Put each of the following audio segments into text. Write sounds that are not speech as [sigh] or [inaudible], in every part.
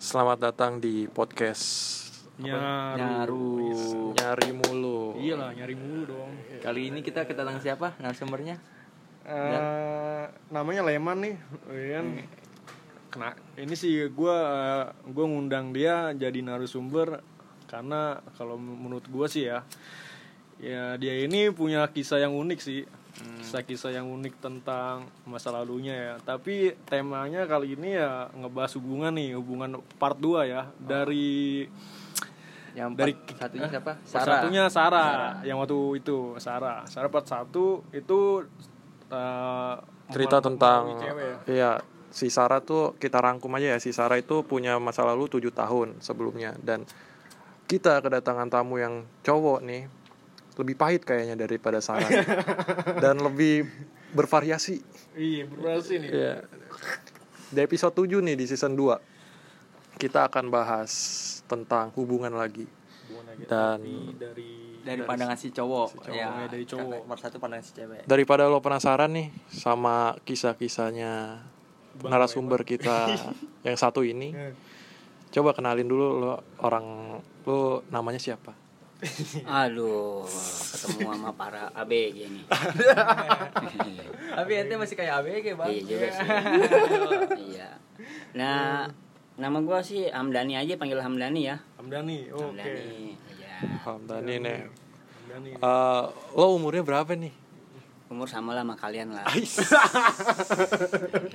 Selamat datang di podcast Nyaru. Nyaru. Nyari Mulu. Iya lah, nyari mulu dong. Kali ini kita kedatangan siapa narasumbernya? Eh, namanya Leman nih, kan? Kena, ini sih gue gue ngundang dia jadi narasumber karena kalau menurut gue sih ya, ya dia ini punya kisah yang unik sih, kisah-kisah yang unik tentang masa lalunya ya. Tapi temanya kali ini ya ngebahas hubungan nih, hubungan part 2 ya dari Yang Dari- satunya siapa? Part satunya Sarah, yang waktu itu Sarah. Sarah part satu itu uh, Cerita tentang cewek ya. Iya, si Sarah tuh kita rangkum aja ya. Si Sarah itu punya masa lalu 7 tahun sebelumnya dan kita kedatangan tamu yang cowok nih lebih pahit kayaknya daripada Sarah [laughs] dan lebih bervariasi. Iya, berhasil nih. Iya. Di episode 7 nih di season 2 kita akan bahas tentang hubungan lagi. Hubungan lagi. Dan- Tapi dari Dari pandangan si cowok. Si cowok, ya, dari cowok. Part satu pandangan si cewek. Daripada lo penasaran nih sama kisah-kisahnya Bang narasumber kita [laughs] yang satu ini, Eh, coba kenalin dulu lo orang lo namanya siapa? [laughs] Aduh, ketemu sama para ABG nih. [laughs] Tapi ente masih kayak ABG bang. Iya juga sih. [laughs] iya. Nah, nama gua sih Hamdani aja panggil Hamdani ya. Hamdani. Oke. Hamdani. Iya. Hamdani nih. Hamdani. Eh, lo umurnya berapa nih? Umur sama lah sama kalian lah.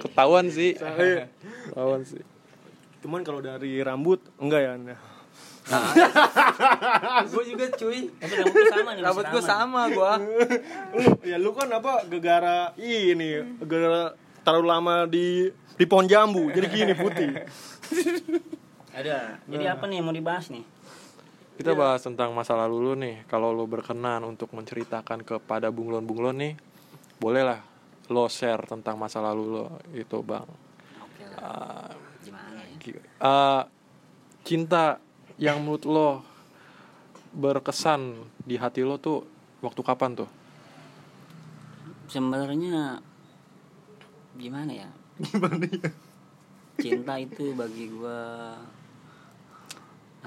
Ketahuan sih. Ketahuan sih. cuman kalau dari rambut enggak ya. Nah. gue juga cuy. Rambut gua sama nih. Rambut gue sama gue. lu ya lu kan apa gegara ini gegara terlalu lama di di pohon jambu jadi gini putih. Ada. Jadi apa nih mau dibahas nih? Kita bahas tentang masa lalu lo nih. Kalau lo berkenan untuk menceritakan kepada bunglon-bunglon nih, bolehlah lo share tentang masa lalu lo itu bang. Oke lah. Eh, Gimana ya? Eh, cinta yang menurut lo berkesan di hati lo tuh waktu kapan tuh? Sebenarnya gimana ya? Gimana ya? cinta itu bagi gua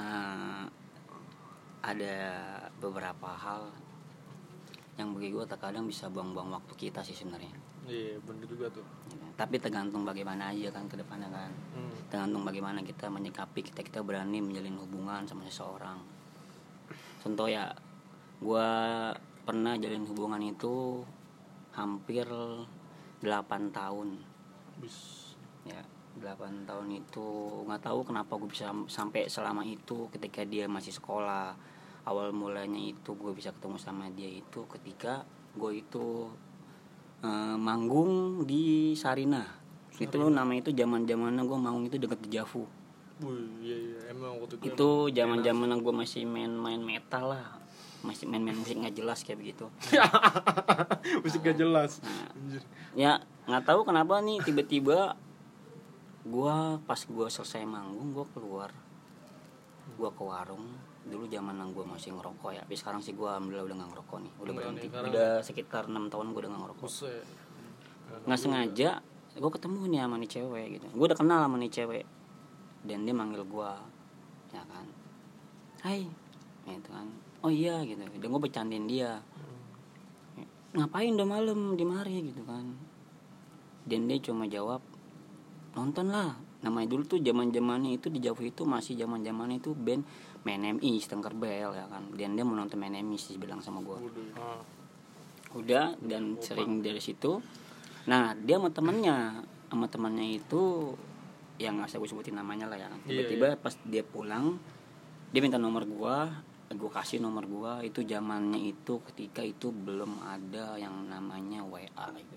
eh, ada beberapa hal yang bagi gua terkadang bisa buang-buang waktu kita sih sebenarnya Iya, bener juga tuh. Ya kan? tapi tergantung bagaimana aja kan ke depannya kan Hmm. tergantung bagaimana kita menyikapi kita kita berani menjalin hubungan sama seseorang contoh ya gua pernah jalin hubungan itu hampir 8 tahun Bis. ya 8 tahun itu nggak tahu kenapa gue bisa sampai selama itu ketika dia masih sekolah awal mulanya itu gue bisa ketemu sama dia itu ketika gue itu manggung di Sarina. Itu nama itu zaman zamannya gue manggung itu deket di Javu. Wih, iya, iya. emang waktu itu. itu zaman zaman gue masih main-main metal lah. Masih main-main musik nggak jelas kayak begitu. [laughs] Musik gak jelas. Nah, Anjir. ya nggak tahu kenapa nih tiba-tiba gua pas gua selesai manggung gua keluar. Gua ke warung. Dulu zaman gua masih ngerokok ya. Tapi sekarang sih gua alhamdulillah udah nggak ngerokok nih. Udah berhenti. udah sekitar enam tahun gua udah nggak ngerokok. Nggak sengaja gua ketemu nih sama nih cewek gitu. Gua udah kenal sama nih cewek. Dan dia manggil gua ya kan. Hai gitu kan. Oh iya gitu. Dan gua bercandain dia. Ngapain udah malam di mari gitu kan. Dan dia cuma jawab nonton lah namanya dulu tuh zaman zamannya itu di Jawa itu masih zaman zamannya itu band MNMI Stengker Bell ya kan. Dan dia mau nonton MNMI sih bilang sama Ah, udah dan sering dari situ nah dia sama temennya sama temannya itu yang nggak usah gue sebutin namanya lah ya. Iya, tiba-tiba pas dia pulang dia minta nomor gua gue kasih nomor gua itu zamannya itu ketika itu belum ada yang namanya WA gitu.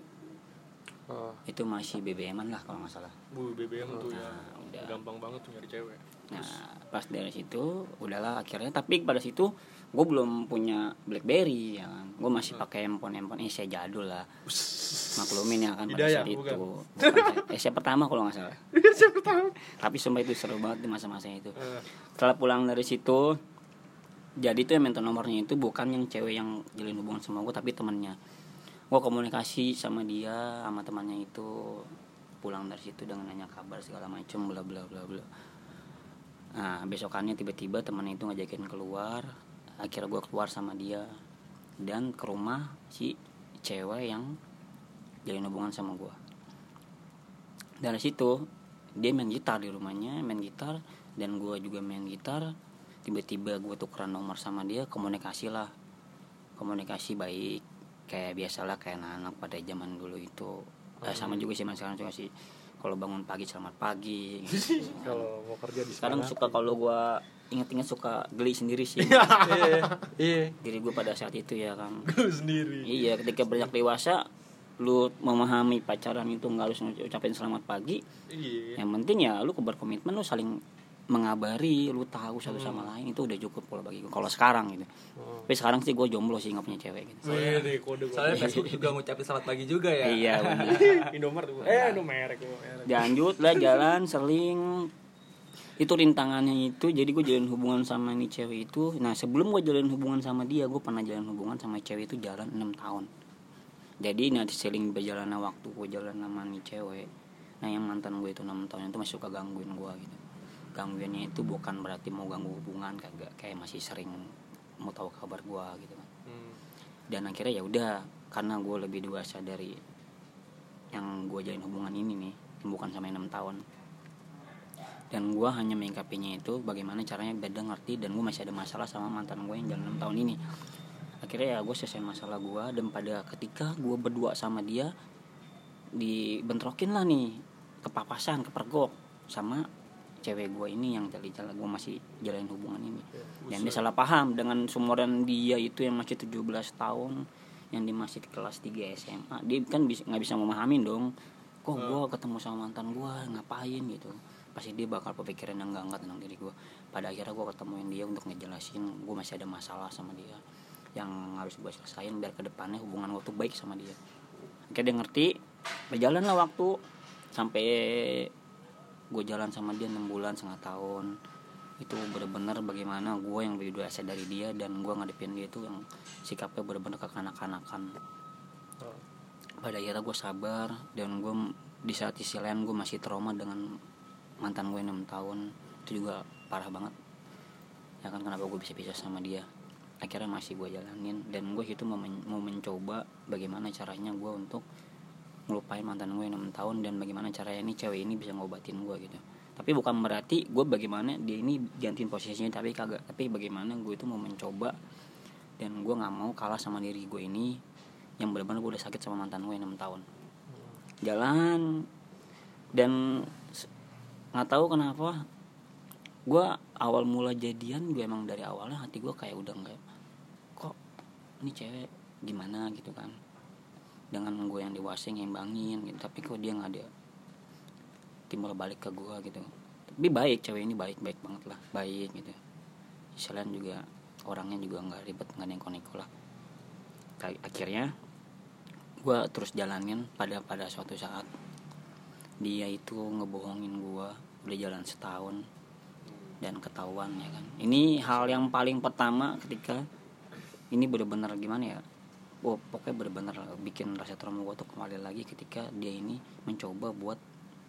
ah. itu masih BBM-an lah kalau nggak salah Bu BBM tuh ya. Nah, udah. Gampang banget tuh nyari cewek. Nah, pas dari situ udahlah akhirnya tapi pada situ gue belum punya BlackBerry ya kan. Gue masih pakai handphone handphone eh saya jadul lah. Maklumin ya kan pada Hidayah, saat itu. bukan? Bukan, eh saya pertama kalau nggak salah. [laughs] Tahu. Tapi sumpah itu seru banget di masa-masa itu. Eh, Setelah pulang dari situ jadi tuh yang minta nomornya itu bukan yang cewek yang jalin hubungan sama gue tapi temennya gue komunikasi sama dia sama temannya itu pulang dari situ dengan nanya kabar segala macem bla bla bla bla nah besokannya tiba-tiba temen itu ngajakin keluar akhirnya gue keluar sama dia dan ke rumah si cewek yang jalin hubungan sama gue dari situ dia main gitar di rumahnya main gitar dan gue juga main gitar. Tiba-tiba gue tukeran nomor sama dia komunikasi lah. Komunikasi baik kayak biasalah kayak anak-anak pada zaman dulu itu. Eh, sama juga sih mas sekarang juga sih. Kalau bangun pagi selamat pagi [laughs] gitu. kalau mau kerja di sekarang suka kalau gue inget-inget suka geli sendiri sih [laughs] iya iya diri gue pada saat itu ya kan Gue sendiri. iya ketika beranjak dewasa lu memahami pacaran itu nggak harus ucapin selamat pagi Iya. yang penting ya lu berkomitmen lu saling mengabari lu tahu satu sama lain itu udah cukup kalau bagi gue kalau sekarang gitu tapi sekarang sih gue jomblo sih nggak punya cewek gitu Wih, nih kode gue. Soalnya Facebook juga ngucapin selamat pagi juga ya. iya. [laughs] Indomaret gue. Eh, Indomaret gue. lanjut lah jalan seling itu rintangannya itu jadi gue jalin hubungan sama nih cewek itu. Nah sebelum gue jalin hubungan sama dia gue pernah jalin hubungan sama cewek itu jalan enam tahun. Jadi nanti seling berjalannya waktu gue jalan sama nih cewek. Nah yang mantan gue itu enam tahun itu masih suka gangguin gue gitu. Gangguinnya itu bukan berarti mau ganggu hubungan kagak. Kayak masih sering mau tahu kabar gue gitu kan. Dan akhirnya ya udah karena gue lebih dewasa dari yang gue jalin hubungan ini nih bukan sama enam tahun dan gue hanya menyikapinya itu bagaimana caranya beda ngerti dan gue masih ada masalah sama mantan gue yang jalan enam tahun ini. Akhirnya ya gue selesai masalah gue dan pada ketika gue berdua sama dia dibentrokin lah nih kepapasan kepergok sama cewek gue ini yang tadi jalan gue masih jalanin hubungan ini. Dan dia salah paham dengan sumuran dia itu yang masih 17 tahun yang dia masih di kelas 3 SMA dia kan bisa nggak bisa memahami dong. Kok gue ketemu sama mantan gue ngapain? gitu pasti dia bakal berpikiran yang enggak enggak tentang diri gue pada akhirnya gue ketemuin dia untuk ngejelasin gue masih ada masalah sama dia yang harus gue selesain biar ke depannya hubungan gue tuh baik sama dia. Oke dia ngerti berjalanlah waktu sampai gue jalan sama dia enam bulan setengah tahun. Itu bener-bener bagaimana gue yang lebih dewasa dari dia dan gue ngadepin dia itu yang sikapnya bener-bener kekanak-kanakan pada akhirnya gue sabar dan gue di saat sisi lain gue masih trauma dengan mantan gue enam tahun itu juga parah banget. Ya kan kenapa gue bisa pisah sama dia? Akhirnya masih gue jalanin dan gue itu mau, men- mau mencoba bagaimana caranya gue untuk ngelupain mantan gue enam tahun dan bagaimana caranya ini cewek ini bisa ngobatin gue gitu. Tapi bukan berarti gue bagaimana dia ini gantiin posisinya tapi kagak. Tapi bagaimana gue itu mau mencoba dan gue nggak mau kalah sama diri gue ini yang benar-benar gue udah sakit sama mantan gue enam tahun. Jalan dan nggak tahu kenapa. Gue awal mula jadian gue emang dari awalnya hati gue kayak udah nggak kok ini cewek? Gimana? gitu kan. Dengan gue yang dewasa yang ngimbangin gitu tapi kok dia nggak ada timbal balik ke gue gitu. Tapi baik cewek ini baik baik banget lah baik gitu. Selain juga orangnya juga nggak ribet nggak neko-neko lah. Akhirnya gue terus jalanin pada pada suatu saat dia itu ngebohongin gue udah jalan setahun dan ketahuan ya kan. Ini hal yang paling pertama ketika ini bener-bener gimana ya? Oh, pokoknya bener-bener bikin rasa trauma gue tuh kembali lagi ketika dia ini mencoba buat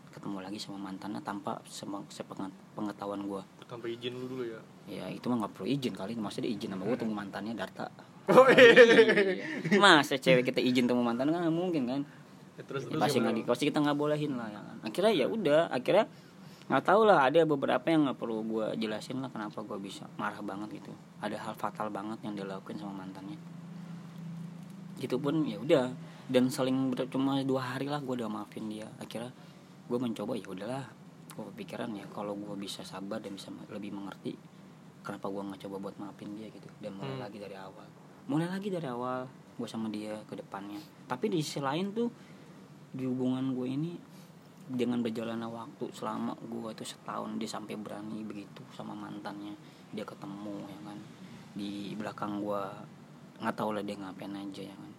ketemu lagi sama mantannya tanpa sema- sepengat- pengetahuan gue Tanpa izin lu dulu ya. ya itu mah nggak perlu izin kali maksudnya dia izin sama gue temu mantannya Darta. Oh iya. masa cewek kita izin temu mantan? Kan nggak mungkin kan terus terus pasti nggak di pasti kita nggak bolehin lah ya kan? Akhirnya ya udah akhirnya nggak tahu lah ada beberapa yang nggak perlu gue jelasin lah kenapa gue bisa marah banget gitu. Ada hal fatal banget yang dilakukan sama mantannya. Itu pun ya udah dan saling cuma dua hari lah gue udah maafin dia. Akhirnya gue mencoba ya udahlah gue pikiran ya kalau gue bisa sabar dan bisa lebih mengerti kenapa gue nggak coba buat maafin dia gitu. Dan mulai Hmm. lagi dari awal. Mulai lagi dari awal gue sama dia ke depannya. Tapi di sisi lain tuh di hubungan gue ini dengan berjalannya waktu selama gue itu setahun dia sampai berani begitu sama mantannya dia ketemu ya kan? Di belakang gue nggak tahu lah dia ngapain aja ya kan?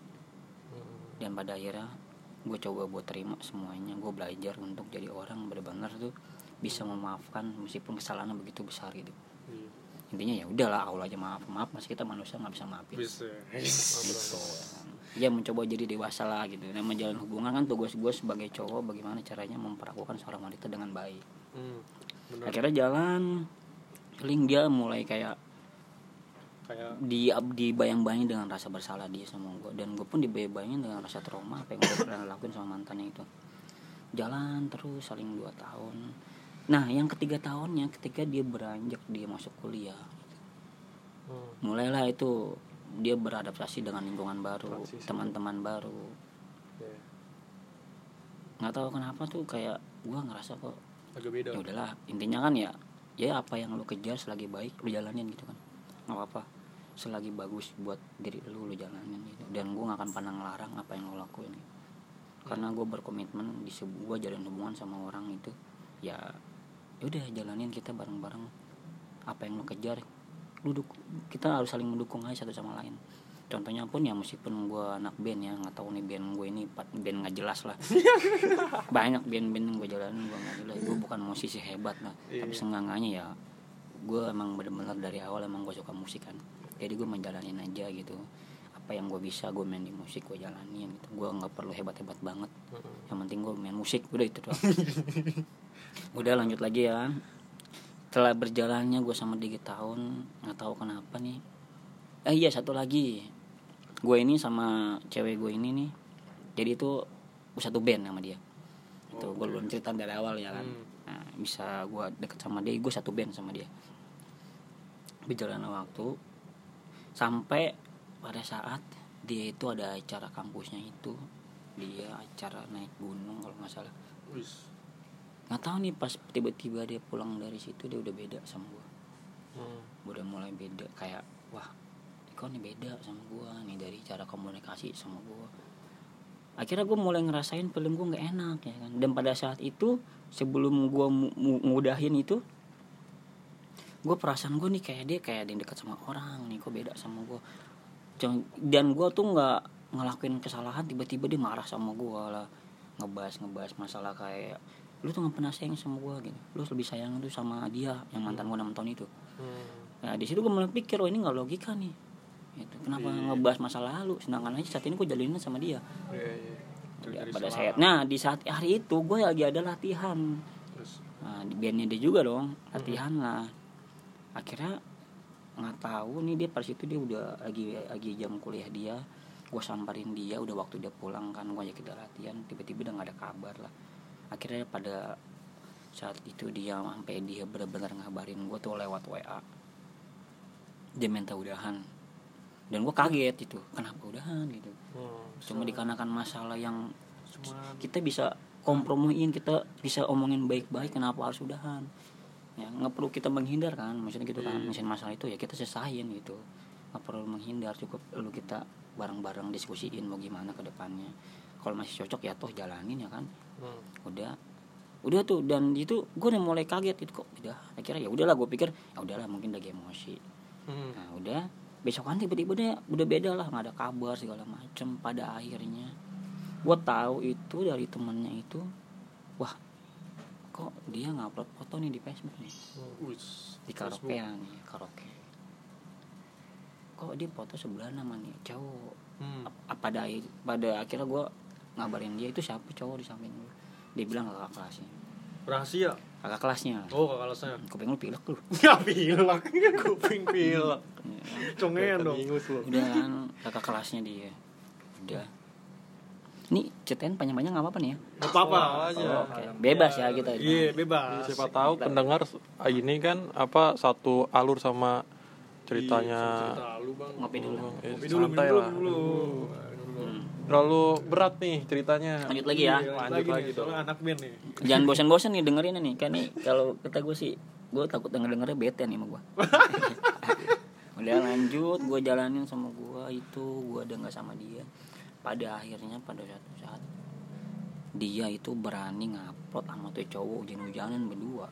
Dan pada akhirnya gue coba buat terima semuanya gue belajar untuk jadi orang benar-benar tuh bisa memaafkan meskipun kesalahannya begitu besar gitu. Iya. intinya ya udahlah Allah aja maaf maaf masih kita manusia nggak bisa maafin. Bisa. gitu ya mencoba jadi dewasa lah gitu. Dan menjalin hubungan kan tugas gue sebagai cowok bagaimana caranya memperlakukan seorang wanita dengan baik. Hmm, akhirnya jalan paling dia mulai kayak kayak di dibayang-bayangin dengan rasa bersalah dia sama gue dan gue pun dibayang-bayangin dengan rasa trauma apa yang gue pernah [coughs] lakuin sama mantannya itu. Jalan terus saling dua tahun. Nah yang ketiga tahunnya ketika dia beranjak dia masuk kuliah. Hmm. mulailah itu dia beradaptasi dengan lingkungan baru teman-teman baru. Iya. nggak tahu kenapa tuh kayak gue ngerasa kok agak beda. Ya udahlah intinya kan ya ya apa yang lu kejar selagi baik lu jalanin gitu kan. Nggak apa selagi bagus buat diri lu lu jalanin gitu. Dan gue gak akan pernah ngelarang apa yang lu lakuin gitu. karena gue berkomitmen di sebuah jalin hubungan sama orang itu ya ya udah jalanin kita bareng-bareng. Apa yang lu kejar lu duk- kita harus saling mendukung aja satu sama lain. Contohnya pun ya meskipun gue anak band ya nggak tahu nih band gue ini band nggak jelas lah. [laughs] Banyak band-band yang gue jalanin gue nggak jelas. Gue bukan musisi hebat lah. Tapi seenggaknya ya gue emang bener-bener dari awal emang gue suka musik kan. Jadi gue menjalanin aja gitu. Apa yang gue bisa gue main di musik gue jalanin gitu. Gue nggak perlu hebat-hebat banget. Yang penting gue main musik udah itu doang. [laughs] Udah lanjut lagi ya setelah berjalannya gue sama tiga tahun nggak tahu kenapa nih. Eh iya satu lagi. Gue ini sama cewek gue ini nih jadi itu satu band sama dia. Itu gue belum cerita dari awal ya kan. Nah, bisa gue deket sama dia gue satu band sama dia. Berjalan waktu sampai pada saat dia itu ada acara kampusnya itu. Dia acara naik gunung kalau nggak salah. Nggak tahu nih pas tiba-tiba dia pulang dari situ dia udah beda sama gue Hmm. udah mulai beda kayak wah kok nih beda sama gua nih dari cara komunikasi sama gua. Akhirnya gue mulai ngerasain film gue nggak enak ya kan. Dan pada saat itu sebelum gua mu- mu- ngudahin itu gue perasaan gue nih kayak dia kayak ada yang dekat sama orang nih kok beda sama gue dan gue tuh nggak ngelakuin kesalahan tiba-tiba dia marah sama gue lah. Ngebahas ngebahas masalah kayak lu tuh nggak pernah sayang sama gue gitu lu lebih sayang tuh sama dia yang mantan gue enam tahun itu Hmm. Nah di situ gue mulai pikir oh ini nggak logika nih. Gitu. Kenapa ngebahas masa lalu sedangkan aja saat ini gue jalanin sama dia. Iya, iya. Ya, Dari pada saat nah di saat hari itu gue lagi ada latihan. Terus Nah di bandnya dia juga dong latihan lah. Akhirnya nggak tahu nih dia pas itu dia udah lagi lagi jam kuliah dia gue samperin dia udah waktu dia pulang kan gue ajak kita latihan tiba-tiba udah nggak ada kabar lah akhirnya pada saat itu dia sampai dia benar-benar ngabarin gue tuh lewat WA dia minta udahan. Dan gue kaget itu kenapa udahan? gitu. Hmm. cuma dikarenakan masalah yang cuma kita bisa kompromiin kita bisa omongin baik-baik kenapa harus udahan? Ya nggak perlu kita menghindar kan maksudnya gitu kan misalnya masalah itu ya kita selesain gitu. Nggak perlu menghindar cukup perlu kita bareng-bareng diskusiin mau gimana ke depannya. Kalau masih cocok ya toh jalanin ya kan Hmm. udah udah tuh dan itu gue udah mulai kaget itu kok udah akhirnya ya udahlah gue pikir ya udahlah mungkin lagi emosi Hmm. nah udah besokan tiba-tiba dia udah beda lah nggak ada kabar segala macem pada akhirnya gue tahu itu dari temennya itu wah kok dia ngupload foto nih di Facebook nih wis. di karaokean nih karaoke kok dia foto sebelah nama nih cowok Hmm. Pada akhir- pada akhirnya gue ngabarin dia itu siapa cowok di samping gue dia bilang kakak kelasnya Rahasia. kakak kelasnya Oh, kakak saya. kuping lu pilek lu Enggak [laughs] pilek. [laughs] Kuping pilek. Congean dong. Lu. udah kan kakak kelasnya dia udah ini ceritain panjang-panjang nggak apa-apa nih ya Enggak apa-apa aja. Oh, oke. bebas ya kita Iya, bebas. Siapa tahu pendengar ah, ini kan apa satu alur sama ceritanya Cerita lu, Bang. ngopi dulu Eh, Minum dulu, santai minum lah. dulu. Terlalu berat nih ceritanya. lanjut lagi ya. Iya, Lanjut lagi nih, soalnya anak band nih. jangan bosan-bosan nih dengerin nih kan nih kalau kata gue sih gue takut denger dengernya bete nih sama gue [laughs] udah lanjut gue jalanin sama gue itu gue udah nggak sama dia. Pada akhirnya pada suatu saat dia itu berani ngupload sama tuh cowok hujan-hujanan berdua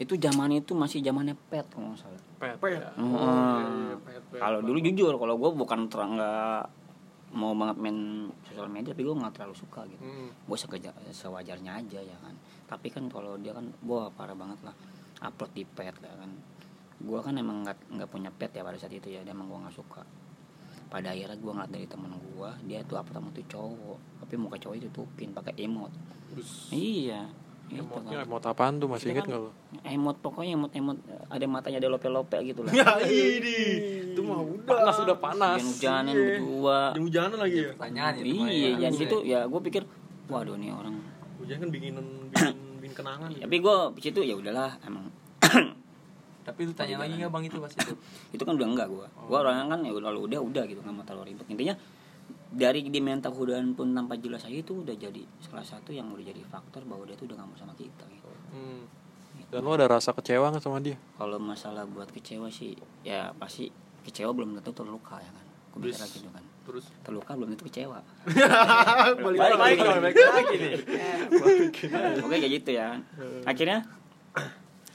itu zaman itu masih zamannya pet kalau nggak salah Pet. Pet. Hmm. iya, pet, pet. kalau dulu jujur kalau gue bukan terang nggak mau banget main sosial media tapi gue nggak terlalu suka gitu Hmm. gue sekeja sewajarnya aja ya kan tapi kan kalau dia kan wah parah banget lah upload di pet ya kan gue kan emang nggak nggak punya pet ya pada saat itu ya dia emang gue nggak suka pada akhirnya gue ngeliat dari temen gue dia tuh upload sama tuh cowok tapi muka cowok itu tutupin pakai emot Bus. iya Itu Emotnya kan. emot apaan tuh masih inget Itu nggak kan lo? emot pokoknya emot emot ada matanya ada lope-lope gitu lah Ya [laughs] ini. Itu mah udah. Panas udah panas. hujan-hujanan Iya. berdua Hujan-hujanan lagi ya. Pertanyaan itu iya ya. dan situ ya gue pikir waduh nih orang Hujan kan bikinan bikin, bikin kenangan. gitu. tapi gue situ ya udahlah emang [coughs] Tapi lu tanya lagi nggak bang itu pas itu? [coughs] itu kan udah enggak gue gue orangnya kan ya udah udah udah gitu nggak mau terlalu ribet intinya dari minta kehudaan pun tanpa jelas aja itu udah jadi salah satu yang udah jadi faktor bahwa dia tuh udah gak mau sama kita gitu. Hmm. Dan lo ada rasa kecewa nggak sama dia? kalau masalah buat kecewa sih ya pasti kecewa belum tentu terluka ya kan Terus- mikir gitu kan Terus terluka belum tentu kecewa [laughs] balik lagi. lagi. Balik lagi nih. [laughs] oke kayak gitu ya akhirnya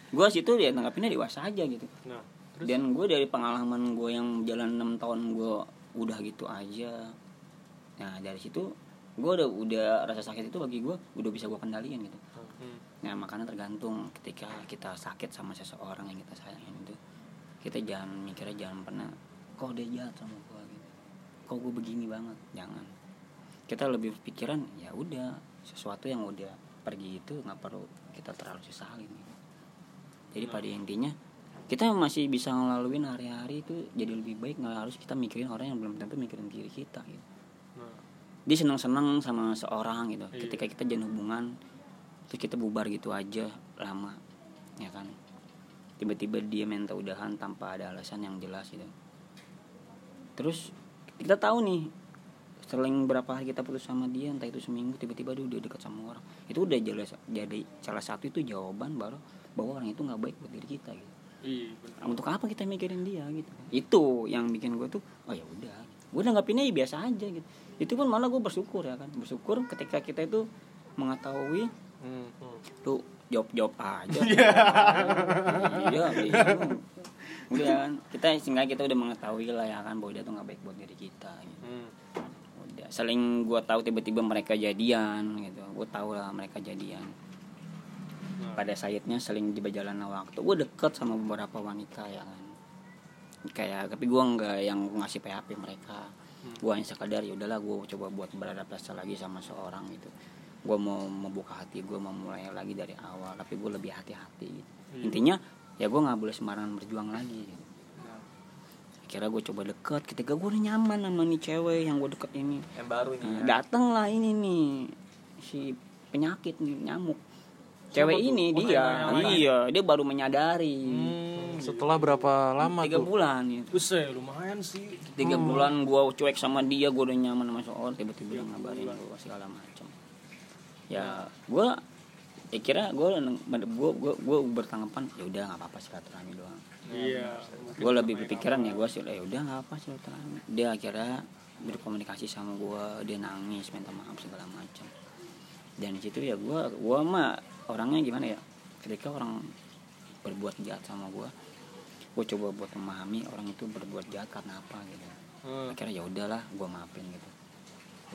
gue situ ya tanggapinnya dewasa aja gitu Nah, dan gue dari pengalaman gue yang jalan enam tahun gue udah gitu aja nah dari situ gue udah udah rasa sakit itu bagi gue udah bisa gue kendaliin gitu. Hmm. nah makanya tergantung ketika kita sakit sama seseorang yang kita sayangin itu kita jangan mikirnya jangan pernah kok dia jahat sama gue gitu. Kok gue begini banget? Jangan. Kita lebih pikiran ya udah sesuatu yang udah pergi itu nggak perlu kita terlalu sesalin. Gitu. jadi pada intinya kita masih bisa ngelaluin hari-hari itu jadi lebih baik nggak harus kita mikirin orang yang belum tentu mikirin diri kita gitu dia senang-senang sama seorang gitu. Iya. ketika kita jalin hubungan terus kita bubar gitu aja lama ya kan? Tiba-tiba dia minta udahan tanpa ada alasan yang jelas gitu. Terus kita tahu nih seling berapa hari kita putus sama dia entah itu seminggu tiba-tiba dia udah dekat sama orang. Itu udah jelas jadi salah satu itu jawaban baru bahwa orang itu nggak baik buat diri kita gitu. Iya bener. Untuk apa kita mikirin dia gitu? Itu yang bikin gue tuh oh ya udah. Gue nanggapinnya ya biasa aja gitu itu pun malah gue bersyukur ya kan. Bersyukur ketika kita itu mengetahui Hmm. tuh jawab jawab aja [laughs] iya bingung. udah kan. Kita sehingga kita udah mengetahui lah ya kan bahwa dia tuh nggak baik buat diri kita gitu. Hmm. udah saling gue tahu tiba-tiba mereka jadian gitu. Gue tahu lah mereka jadian. Pada saatnya saling di berjalan waktu. Gue deket sama beberapa wanita ya kan. Kayak tapi gue nggak yang ngasih PHP mereka gue hanya sekadar ya udahlah gue coba buat beradaptasi lagi sama seorang gitu gue mau membuka hati gue mau mulai lagi dari awal tapi gue lebih hati-hati gitu. intinya ya gue nggak boleh sembarangan berjuang lagi gitu. akhirnya gue coba deket ketika gue udah nyaman sama nih cewek yang gue deket ini Yang baru ini. Nah, ya. dateng lah ini nih si penyakit nih nyamuk cewek tuh? ini Oh, dia iya dia baru menyadari Hmm. Setelah berapa lama tiga tuh? bulan ya. Buset, lumayan sih. tiga bulan gua cuek sama dia gua udah nyaman sama seorang tiba-tiba dia ngabarin gua segala macam ya gua ya kira gua gua gua, gua bertanggapan ya udah nggak apa-apa silaturahmi doang. Iya. gue lebih berpikiran ya gue sih ya udah nggak apa silaturahmi. Dia akhirnya berkomunikasi sama gue dia nangis minta maaf segala macam dan di situ ya gue gua mah orangnya gimana ya ketika orang berbuat jahat sama gue gue coba buat memahami orang itu berbuat jahat karena apa gitu. Hmm. akhirnya ya udahlah gue maafin gitu.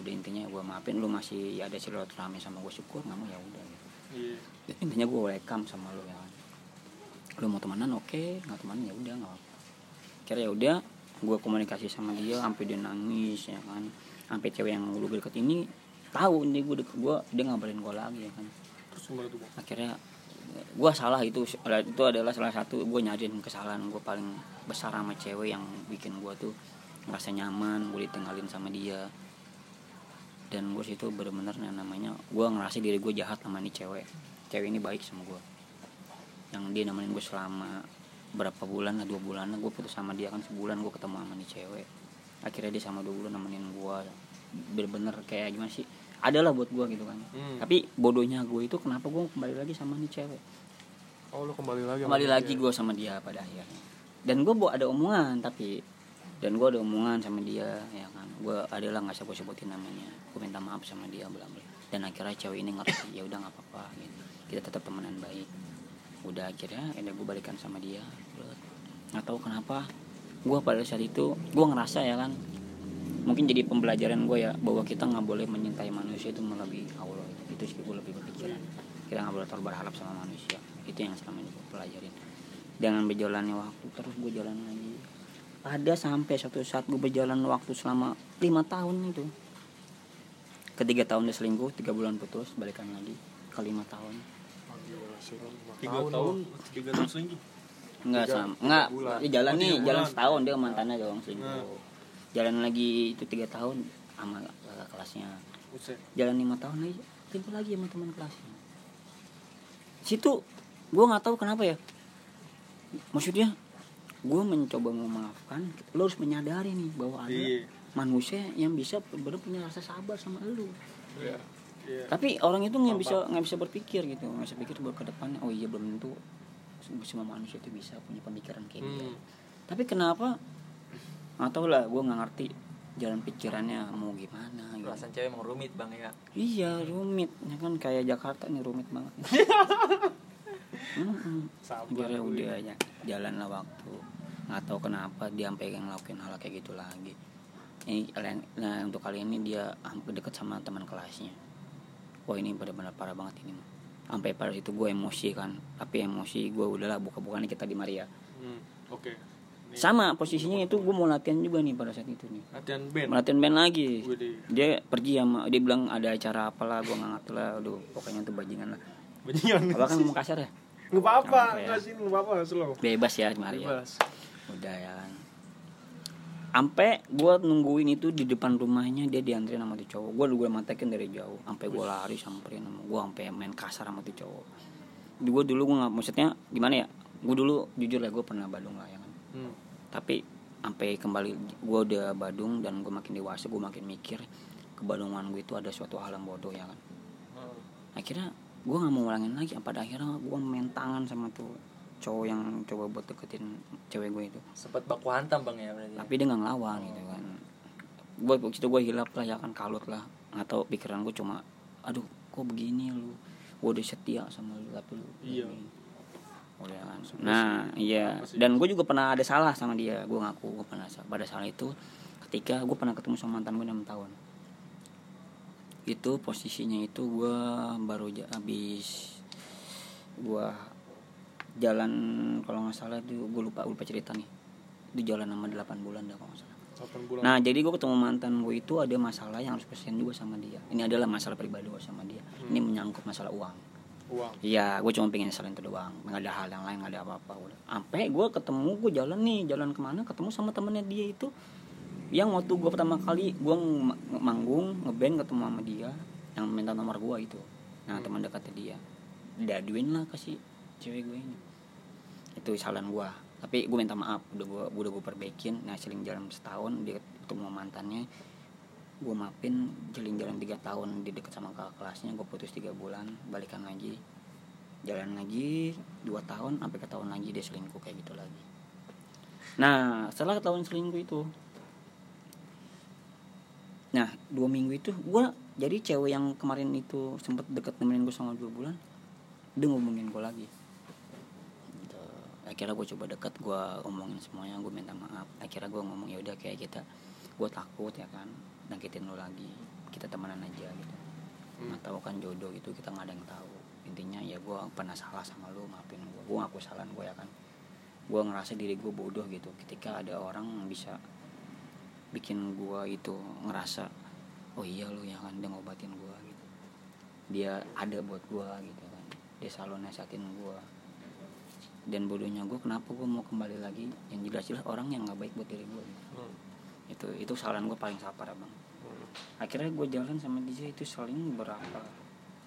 Udah intinya gue maafin lu masih ada silaturahmi sama gue syukur nggak mau ya udah gitu. Iya. intinya gue welcome sama lu ya. Lu mau temenan oke. Nggak temenan ya udah nggak apa kira ya udah gue komunikasi sama dia sampai dia nangis ya kan. Sampai cewek yang lu deket ini tahu ini gue deket gue dia ngabarin gue lagi ya kan. Terus gimana tuh, Bang? akhirnya gue salah itu itu adalah salah satu gue nyadarin kesalahan gue paling besar sama cewek yang bikin gue tuh ngerasa nyaman gue ditinggalin sama dia. Dan gue situ bener-bener yang namanya gue ngerasa diri gue jahat sama nih cewek. Cewek ini baik sama gue yang dia nemenin gue selama berapa bulan lah dua bulan gue putus sama dia kan sebulan gue ketemu sama nih cewek. Akhirnya dia sama dua bulan nemenin gue bener-bener kayak gimana sih adalah buat gue gitu kan. Hmm. tapi bodohnya gue itu kenapa gue kembali lagi sama nih cewek? Oh lu kembali lagi. kembali lagi gue sama dia pada akhirnya. Dan gue ada omongan tapi dan gue ada omongan sama dia ya kan. Gue adalah nggak sebut sebutin namanya. Gue minta maaf sama dia bla bla. Dan akhirnya cewek ini ngerti [coughs] ya udah nggak apa-apa gitu. Kita tetap temenan baik. Udah akhirnya ada gue balikan sama dia. Nggak tahu kenapa. Gue pada saat itu gue ngerasa ya kan mungkin jadi pembelajaran gue ya bahwa kita nggak boleh menyintai manusia itu melebihi Allah. Itu sih gue lebih berpikiran. Kita nggak boleh terlalu berharap sama manusia. Itu yang selama ini gue pelajarin. Dengan berjalannya waktu terus gue jalan lagi. Ada sampai satu saat gue berjalan waktu selama lima tahun itu. Ketiga tahun dia selingkuh tiga bulan putus balikan lagi ke lima tahun. Tiga tahun. tiga tahun selingkuh? Enggak Tiga- sama. Enggak, ya jalan Oh, nih, jalan setahun dia mantannya dong selingkuh. Nah. Jalan lagi itu tiga tahun sama kakak kelasnya. Buset. Jalan lima tahun lagi, selingkuh lagi sama teman kelasnya. Situ gue nggak tahu kenapa ya. Maksudnya gue mencoba memaafkan, lo harus menyadari nih bahwa ada Iya. manusia yang bisa benar punya rasa sabar sama lu. Iya. Iya. Tapi orang itu nggak bisa nggak bisa berpikir gitu, nggak bisa pikir buat ke depannya. Oh iya belum tentu semua manusia itu bisa punya pemikiran kayak dia. Hmm. Tapi kenapa? Nggak tahu lah, gue nggak ngerti jalan pikirannya mau gimana. Gitu. Perasaan cewek emang rumit bang ya. Iya rumit, ya kan kayak Jakarta nih rumit banget. [laughs] Mm-mm. Sabar, Akhirnya Wi. udah aja jalan lah waktu. Nggak tahu kenapa dia sampai ngelakuin hal kayak gitu lagi. Ini nah untuk kali ini dia hampir deket sama teman kelasnya. Wah ini benar-benar parah banget ini. Sampai pada situ gue emosi kan, tapi emosi gue udahlah buka-bukaan kita di Maria. Hmm. Oke. Nih, Sama posisinya itu gue mau latihan juga nih pada saat itu nih. Latihan band. Latihan band lagi. Dia pergi sama dia bilang ada acara apalah gue nggak ngerti lah. Aduh pokoknya tuh bajingan lah. Bajingan. Apa kan mau kasar ya? Nggak apa-apa, Nggak ya. sih, nggak apa-apa, slow. Bebas ya Maria. Bebas. Udah ya kan. Sampai gue nungguin itu di depan rumahnya dia diantrin sama tuh cowok. Gue gue mantekin dari jauh. Sampai gue lari samperin sama gue sampai main kasar sama tuh cowok. Gue dulu gue nggak maksudnya gimana ya? Gue dulu jujur lah gue pernah Badung lah ya. Hmm. Tapi sampai kembali gue udah Badung dan gue makin dewasa gue makin mikir kebadungan gue itu ada suatu hal yang bodoh ya kan. Akhirnya gue nggak mau ulangin lagi. Pada akhirnya gue main tangan sama tuh cowok yang coba buat deketin cewek gue itu Sempat baku hantam bang ya berarti. tapi dia nggak ngelawan gitu kan gue waktu itu gue hilap lah ya kan kalut lah nggak tahu pikiran gue cuma aduh kok begini lu gue udah setia sama lu tapi lu Iya. begini." Udah kan nah iya dan gue juga pernah ada salah sama dia gue ngaku gue pernah pada salah itu ketika gue pernah ketemu sama mantan gue 6 tahun itu posisinya itu gue baru habis gue jalan kalau nggak salah itu gue lupa lupa cerita nih di jalan sama 8 bulan dah kalau nggak salah 8 bulan. Nah jadi gue ketemu mantan gue itu ada masalah yang harus persen juga sama dia. Ini adalah masalah pribadi gue sama dia. Ini menyangkut masalah uang. Uang. Iya, gue cuma pengen selain itu doang. Nggak ada hal yang lain, nggak ada apa-apa. Udah. Sampai gue ketemu, gue jalan nih, jalan ke mana? Ketemu sama temennya dia itu, yang waktu gue pertama kali gue ng- manggung ngeband ketemu sama dia, yang minta nomor gue itu. Nah teman dekatnya dia, daduin lah kasih cewek gue ini. Itu kesalahan gue. Tapi gue minta maaf, udah gue udah gue perbaikin. Nah seling jalan setahun dia ketemu mantannya, gue maafin jalan jalan tiga tahun di dekat sama kakak kelasnya gue putus tiga bulan balikan lagi. Jalan lagi dua tahun sampai ke tahun lagi dia selingkuh kayak gitu lagi. Nah setelah ketahuan selingkuh itu nah dua minggu itu gue jadi cewek yang kemarin itu sempet deket nemenin gue sama dua bulan dia ngomongin gue lagi. Gitu. akhirnya gue coba deket gue omongin semuanya gue minta maaf. Akhirnya gue ngomong ya udah kayak kita gue takut ya kan nangkitin lo lagi kita temenan aja gitu. Nggak tahu kan jodoh itu kita nggak ada yang tahu. Intinya ya gue pernah salah sama lo maafin gue gue ngaku kesalahan gue ya kan. Gue ngerasa diri gue bodoh gitu. Ketika ada orang yang bisa bikin gue itu ngerasa oh iya lo ya kan dia ngobatin gue gitu. Dia ada buat gue gitu kan. Dia selalu nasihatin gue dan bodohnya gue kenapa gue mau kembali lagi? Yang jelas-jelas orang yang nggak baik buat diri gue gitu. Hmm. Itu itu kesalahan gue paling parah bang akhirnya gue jalan sama dia itu saling berapa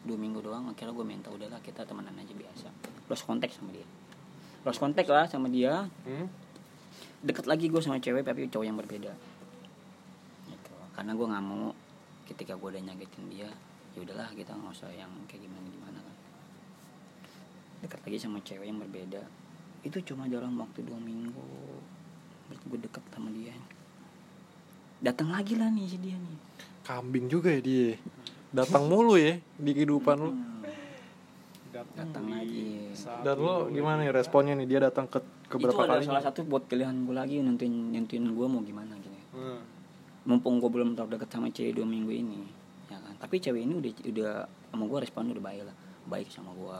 dua minggu doang akhirnya gue minta udahlah kita temenan aja biasa. Lost kontak sama dia. Lost kontak lah sama dia. Hmm? deket lagi gue sama cewek tapi cowok yang berbeda. Gitu. karena gue nggak mau ketika gue udah nyakitin dia ya udahlah kita nggak usah yang kayak gimana gimana kan dekat lagi sama cewek yang berbeda. Itu cuma dalam waktu dua minggu. Gue deket sama dia datang lagi lah nih si dia nih. Kambing juga ya dia. Datang mulu ya di kehidupan lu. datang lagi. Dan lo gimana nih responnya nih? Dia datang ke ke itu berapa adalah kali? salah satu buat pilihan gue lagi nentuin nentuin gue mau gimana gitu Hmm. mumpung gue belum tahu deket sama cewek dua minggu ini ya kan? Tapi cewek ini udah udah sama gue respon udah baik lah. Baik sama gue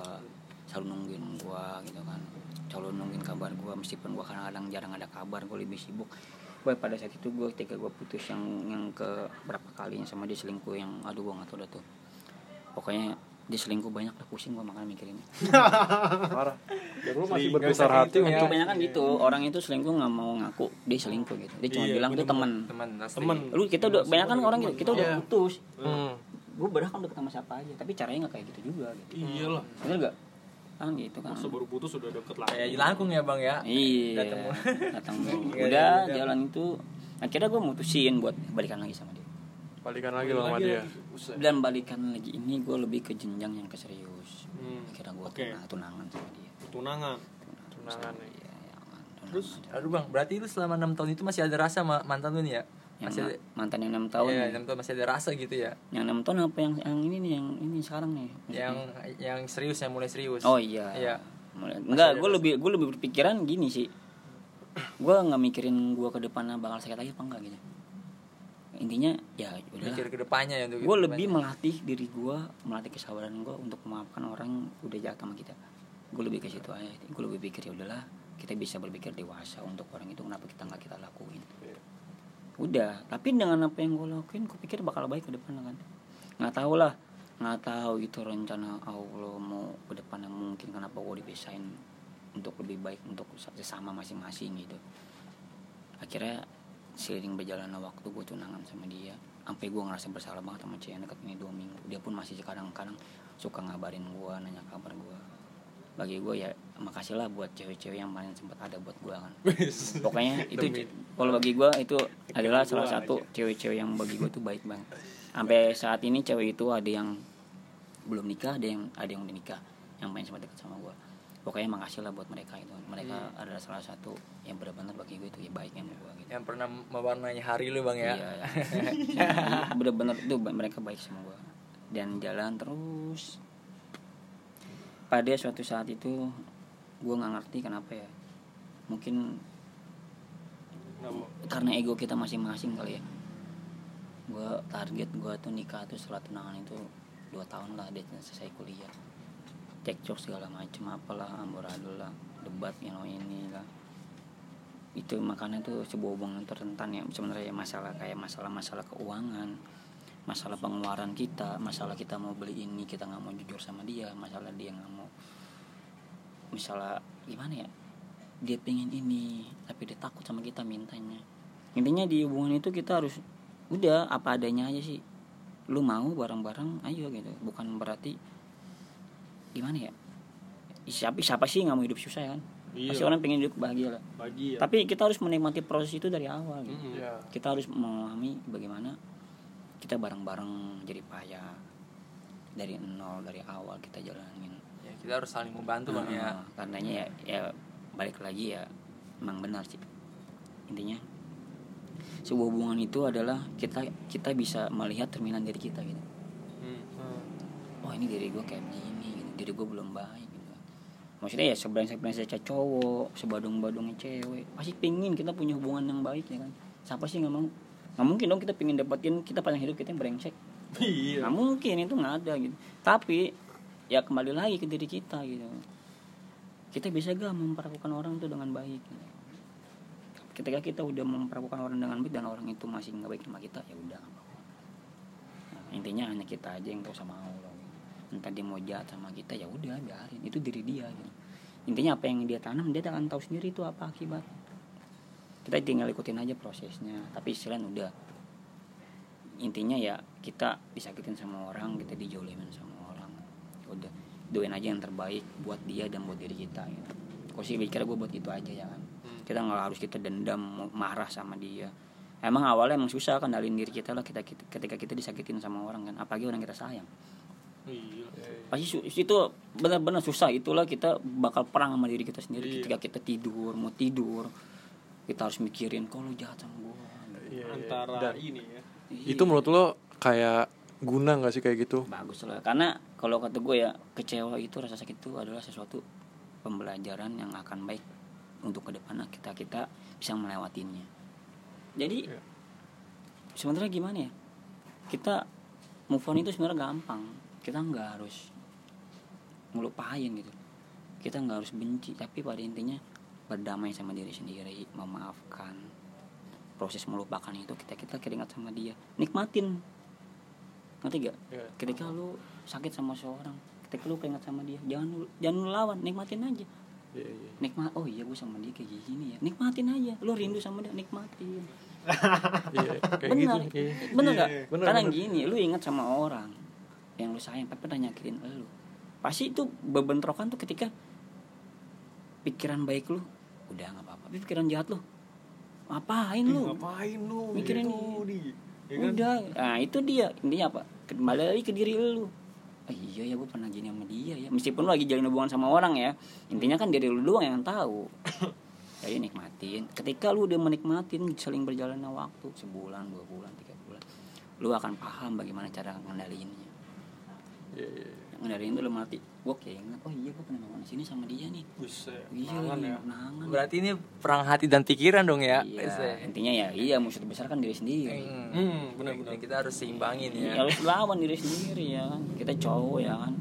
selalu nungguin gue gitu kan. Selalu nungguin kabar gue meskipun gue kadang-kadang jarang ada kabar gue lebih sibuk gue pada saat itu gue ketika gue putus yang yang ke berapa kalinya sama dia selingkuh yang aduh gue nggak tahu dah tuh. Pokoknya dia selingkuh banyak lah pusing gua makanya mikirinnya [laughs] parah. Dan lu masih berbesar hati gitu ya. untuk kebanyakan gitu orang itu selingkuh nggak mau ngaku dia selingkuh gitu. Dia cuma Iya, bilang itu teman teman lu kita udah banyak kan orang gitu kita udah Iya. putus. Hmm. gue berhak kan deket sama siapa aja tapi caranya nggak kayak gitu juga gitu. Iyalah. Bener gak kan gitu kan. Masa baru putus udah deket lah kayak jelangkung ya bang ya? Iya Datang mulu. datang mulu. [laughs] Nggak udah ada- jalan itu. Akhirnya gue mutusin buat balikan lagi sama dia. Balikan lagi sama dia. dan balikan lagi ini gue lebih ke jenjang yang ke serius Hmm. akhirnya gue Oke. tunangan sama dia. Tunangan. Tunangan. Iya, ya tunangan Terus? aduh bang berarti lu selama enam tahun itu masih ada rasa sama mantan lu nih ya. Yang masih ada ma- mantan yang enam tahun Iya, enam tahun masih ada rasa gitu ya. Yang enam tahun apa yang yang ini nih yang ini sekarang nih? Maksudnya? yang yang serius yang mulai serius. Oh iya. Iya. Mulai- enggak gue lebih gue lebih berpikiran gini sih. Gue nggak mikirin gue ke depannya bakal sakit lagi apa enggak gitu. Intinya ya udah. Mikir ke depannya ya gue lebih melatih diri gue melatih kesabaran gue untuk memaafkan orang udah jahat sama kita. Gue lebih ke situ aja. Gue lebih pikir ya udahlah kita bisa berpikir dewasa untuk orang itu kenapa kita nggak kita lakuin udah tapi dengan apa yang gue lakuin gue pikir bakal baik ke depan kan. Nggak tahu lah nggak tahu itu rencana Allah mau ke depannya mungkin kenapa gue dipisahin untuk lebih baik untuk sesama masing-masing gitu. Akhirnya seiring berjalannya waktu gue tunangan sama dia sampai gue ngerasa bersalah banget sama cewek deket ini dua minggu. Dia pun masih kadang-kadang suka ngabarin gue nanya kabar gue bagi gue ya makasih lah buat cewek-cewek yang paling sempat ada buat gue kan. Pokoknya [laughs] itu kalau bagi gue itu adalah salah satu cewek-cewek yang bagi gue tuh baik banget. Sampai saat ini cewek itu ada yang belum nikah ada yang ada yang udah nikah yang main sama dekat sama gue pokoknya makasih lah buat mereka itu. Mereka adalah salah satu yang benar-benar bagi gue itu ya baiknya sama gue gitu. Yang pernah mewarnai hari lu bang ya? Iya, bener-bener itu mereka baik sama gue dan jalan terus. Pada suatu saat itu gue nggak ngerti kenapa ya. Mungkin karena ego kita masing-masing kali ya. Gue target gue tuh nikah tuh setelah tunangan itu dua tahun lah dia selesai kuliah. Cekcok segala macem apalah amburadul lah debat you know, ini lah. Itu makanya tuh sebuah hubungan itu rentan ya sebenarnya ya masalah kayak masalah-masalah keuangan masalah pengeluaran kita masalah kita mau beli ini kita nggak mau jujur sama dia masalah dia nggak mau misalnya gimana ya dia pengen ini tapi dia takut sama kita mintanya. Intinya di hubungan itu kita harus udah apa adanya aja sih. Lu mau bareng-bareng ayo gitu. Bukan berarti gimana ya siapa siapa sih nggak mau hidup susah kan? Iya. pasti orang pengen hidup bahagia lah. Bagi ya tapi kita harus menikmati proses itu dari awal gitu. Mm-mm. ya kita harus memahami bagaimana kita bareng-bareng jadi payah. Dari nol dari awal kita jalanin kita harus saling membantu bang ya. Nah, karenanya ya, ya balik lagi ya emang benar sih. Intinya sebuah hubungan itu adalah kita kita bisa melihat cerminan diri kita gitu. Hmm. oh ini diri gue kayak begini gitu. diri gue belum baik gitu. maksudnya ya sebrengsek brengsek cowok sebadung badungnya cewek. Pasti pingin kita punya hubungan yang baik ya kan? Siapa sih nggak mau? Nggak mungkin dong kita pingin dapetin kita paling hidup kita yang brengsek. Iya. Nggak mungkin itu nggak ada gitu. Tapi ya kembali lagi ke diri kita gitu kita bisa gak memperlakukan orang itu dengan baik gitu. ketika kita udah memperlakukan orang dengan baik dan orang itu masih nggak baik sama kita ya udah. Nah, intinya hanya kita aja yang tahu sama Allah gitu. entah dia mau jahat sama kita ya udah biarin itu diri dia gitu. intinya apa yang dia tanam dia akan tahu sendiri itu apa akibat kita tinggal ikutin aja prosesnya tapi istilahnya udah intinya ya kita disakitin sama orang kita dijolimin sama udah doain aja yang terbaik buat dia dan buat diri kita gitu. Kok sih pikir gue buat itu aja ya kan. Kita nggak harus kita dendam marah sama dia. Emang awalnya emang susah kendalin diri kita lah kita, kita ketika kita disakitin sama orang kan apalagi orang kita sayang. Iya. Pasti su- itu benar-benar susah itulah kita bakal perang sama diri kita sendiri Iya. ketika kita tidur mau tidur. Kita harus mikirin kalau jahat sama gue Iya, iya. antara Dan ini ya. itu menurut lo kayak guna nggak sih kayak gitu? Bagus lah. Karena kalau kata gue ya kecewa itu rasa sakit itu adalah sesuatu pembelajaran yang akan baik untuk ke depannya kita kita bisa melewatinya. Jadi Iya. sebenarnya gimana ya? Kita move on itu sebenarnya gampang. Kita nggak harus ngelupain gitu. Kita nggak harus benci tapi pada intinya berdamai sama diri sendiri memaafkan. Proses melupakan itu kita kita keringat sama dia. Nikmatin ngerti gak Iya. ketika lu sakit sama seorang ketika lu keinget sama dia jangan lu jangan lu lawan nikmatin aja Iya, iya. nikmat oh iya gue sama dia kayak gini ya nikmatin aja lu rindu sama dia nikmatin [laughs] Iya, kayak bener gitu. Iya. bener Iya, gak iya. Bener, karena bener. gini lu ingat sama orang yang lu sayang tapi pernah nyakitin lu pasti itu bebentrokan tuh ketika pikiran baik lu udah nggak apa-apa tapi pikiran jahat lu ngapain lu ngapain lu Mikirin di ya kan? udah. Nah itu dia. Intinya apa? Kembali lagi ke diri lu. Oh, iya ya gue pernah gini sama dia ya. Meskipun lu lagi jalin hubungan sama orang ya. Intinya kan diri lu doang yang tahu. [coughs] Jadi nikmatin. Ketika lu udah menikmatin saling berjalannya waktu sebulan dua bulan tiga bulan lu akan paham bagaimana cara ngendaliinnya. Iya, iya. Ngendaliin tuh lu mati gue kayak ingat oh iya gue pernah di sini sama dia nih Buset, iya ya. nangan Berarti ini perang hati dan pikiran dong ya. iya Iya. intinya ya iya musuh terbesar kan diri sendiri Hmm, benar-benar. Kita harus seimbangin Ya, ya. harus lawan diri sendiri ya kan kita cowok ya kan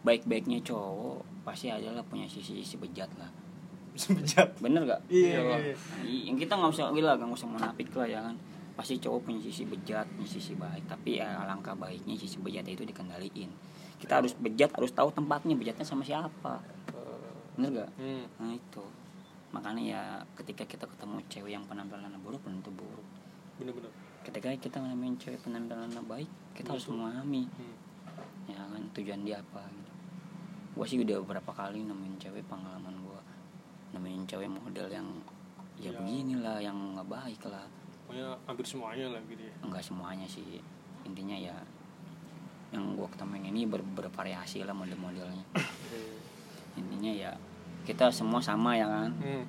baik-baiknya cowok pasti adalah punya sisi-sisi bejat lah Sebejat. bener gak Iya, iya, iya. yang kita nggak usah gila nggak usah munafik lah ya kan pasti cowok punya sisi bejat punya sisi baik tapi ya alangkah baiknya sisi bejat itu dikendaliin kita harus bejat harus tahu tempatnya bejatnya sama siapa bener gak Hmm. nah itu makanya ya ketika kita ketemu cewek yang penampilannya buruk belum tentu buruk Bener-bener. ketika kita nemuin cewek penampilannya baik kita harus memahami Hmm. ya kan tujuan dia apa gitu gue sih udah beberapa kali nemuin cewek pengalaman gue nemuin cewek model yang ya Ya. beginilah yang nggak baik lah Pokoknya hampir semuanya lah gitu ya. enggak semuanya sih intinya ya yang gue ketemuin ini ber- bervariasi lah model-modelnya. Intinya ya kita semua sama ya kan? Hmm.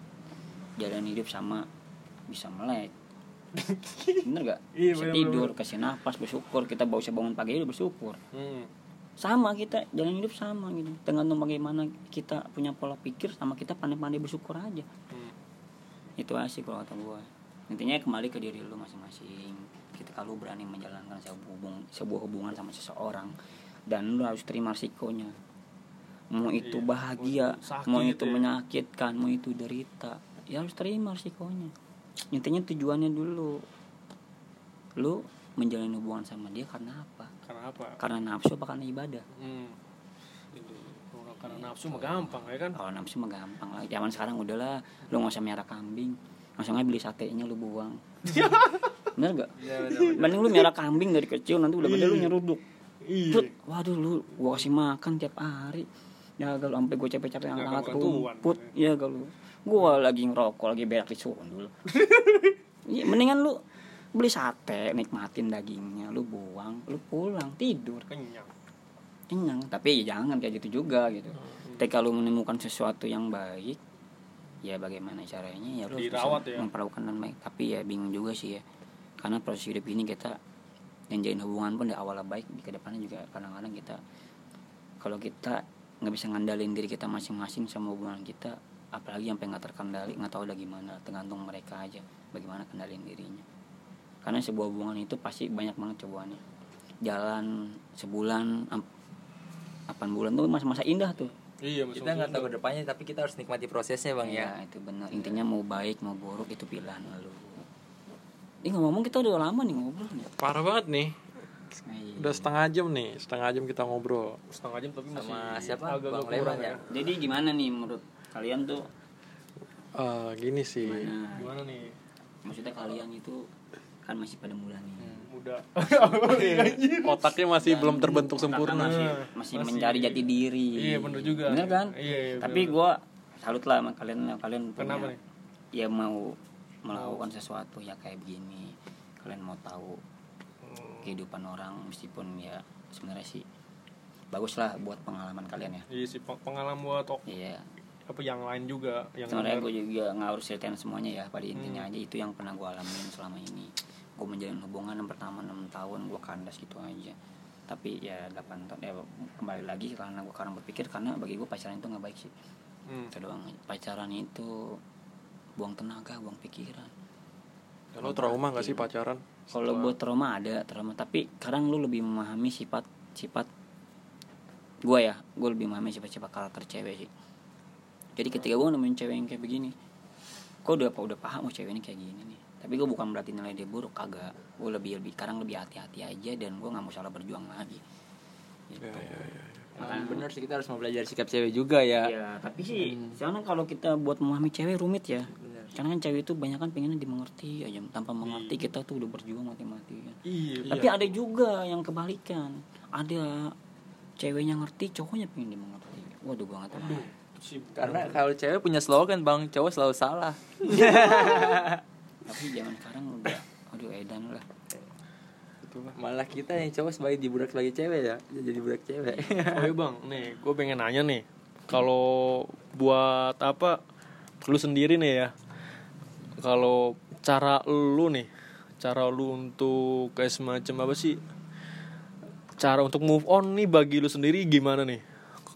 jalan hidup sama bisa melek. [laughs] Bener gak Iya, bisa bener, tidur bener. kasih nafas bersyukur. Kita bisa bangun pagi udah bersyukur. Hmm. sama kita jalan hidup sama gitu. Tergantung bagaimana kita punya pola pikir sama kita pandai-pandai bersyukur aja. Hmm. itu aja sih kalau kata gue intinya kembali ke diri lu masing-masing ketika lu berani menjalankan sebuah hubungan, sebuah hubungan sama seseorang dan lu harus terima risikonya mau itu Iya, bahagia mau itu sakit mau itu ya. menyakitkan mau itu derita ya harus terima risikonya intinya tujuannya dulu lu menjalin hubungan sama dia karena apa Karena apa? karena nafsu apa karena ibadah Hmm. Karena nafsu mah gampang ya kan? kalau nafsu mah gampang lah zaman sekarang udahlah lu nggak usah miara kambing langsung aja beli satenya lu buang. Bener gak Iya mending lu miara kambing dari kecil nanti udah gede lu nyeruduk. Iya. Waduh lu gua kasih makan tiap hari. Ya kalau sampai gue capek-capek Nggak angkat makan tuan. rumput ya kalau gua lagi ngerokok lagi berak di dulu [laughs] iya mendingan lu beli sate nikmatin dagingnya lu buang lu pulang tidur. Kenyang. kenyang tapi ya jangan kayak gitu juga gitu. Ketika lu menemukan sesuatu yang baik ya bagaimana caranya ya lu Dirawat ya. memperlakukan dengan baik. Tapi ya bingung juga sih ya karena proses hidup ini kita yang jalin hubungan pun dari awalnya baik di ke depannya juga kadang-kadang kita kalau kita nggak bisa ngandalin diri kita masing-masing sama hubungan kita apalagi sampai nggak terkendali nggak tahu udah gimana tergantung mereka aja bagaimana kendalin dirinya. Karena sebuah hubungan itu pasti banyak banget cobaannya. Jalan sebulan am- 8 bulan tuh masa-masa indah tuh Iya. Kita nggak tahu ke depannya tapi kita harus nikmati prosesnya bang ya. itu benar intinya mau baik mau buruk itu pilihan lu ini ngomong kita udah lama nih ngobrol nih Parah banget nih. Iya. Udah setengah jam nih, setengah jam kita ngobrol. setengah jam tapi masih Sama siapa? agak Bang Leman ya. ya? jadi gimana nih menurut kalian tuh Eh, gini sih. Nah, Gimana nih? maksudnya kalian itu kan masih pada mula nih Muda. [laughs] Otaknya masih belum terbentuk sempurna. masih, masih, masih- mencari jati diri Iya, bener juga. bener kan Iya, iya, tapi gua salut lah sama kalian kalian punya Kenapa nih? ya mau melakukan sesuatu ya kayak begini kalian mau tahu Hmm. kehidupan orang meskipun ya sebenarnya sih bagus lah buat pengalaman kalian ya Iya sih peng- pengalaman buat tok- iya apa yang lain juga yang sebenarnya gue juga nggak harus ceritain semuanya ya pada intinya Hmm. aja itu yang pernah gue alamin selama ini gue menjalin hubungan yang pertama enam tahun gue kandas gitu aja. Tapi ya 8 tahun ya kembali lagi karena gue sekarang berpikir karena bagi gue pacaran itu nggak baik sih. Hmm. itu doang. Pacaran itu buang tenaga buang pikiran. Lo trauma gak sih pacaran? kalau buat trauma ada trauma tapi sekarang lu lebih memahami sifat sifat gue ya. Gue lebih memahami sifat-sifat karakter cewek sih. Jadi ketika gue nemuin cewek yang kayak begini kok udah udah paham oh cewek ini kayak gini nih tapi gue bukan berarti nilai dia buruk kagak gue lebih lebih sekarang lebih hati-hati aja dan gue nggak mau salah berjuang lagi gitu. Makanya bener sih kita harus mau belajar sikap cewek juga ya. Iya, tapi sih soalnya kalau kita buat memahami cewek rumit ya. Karena kan cewek itu banyak kan pengennya dimengerti aja tanpa mengerti kita tuh udah berjuang mati-mati kan. Iya. Tapi ada juga yang kebalikan. Ada ceweknya ngerti, cowoknya pengen dimengerti. Waduh nggak tahu. Karena kalau cewek punya slogan bang, cowok selalu salah. [laughs] [laughs] Tapi zaman sekarang udah aduh edan lah. Malah kita yang cowok sebagai dibudak sebagai cewek ya, jadi budak cewek. Oh iya bang, nih gue pengen nanya nih, kalau buat apa, lu sendiri nih ya, kalau cara lu nih, cara lu untuk kayak semacam apa sih, cara untuk move on nih bagi lu sendiri gimana nih?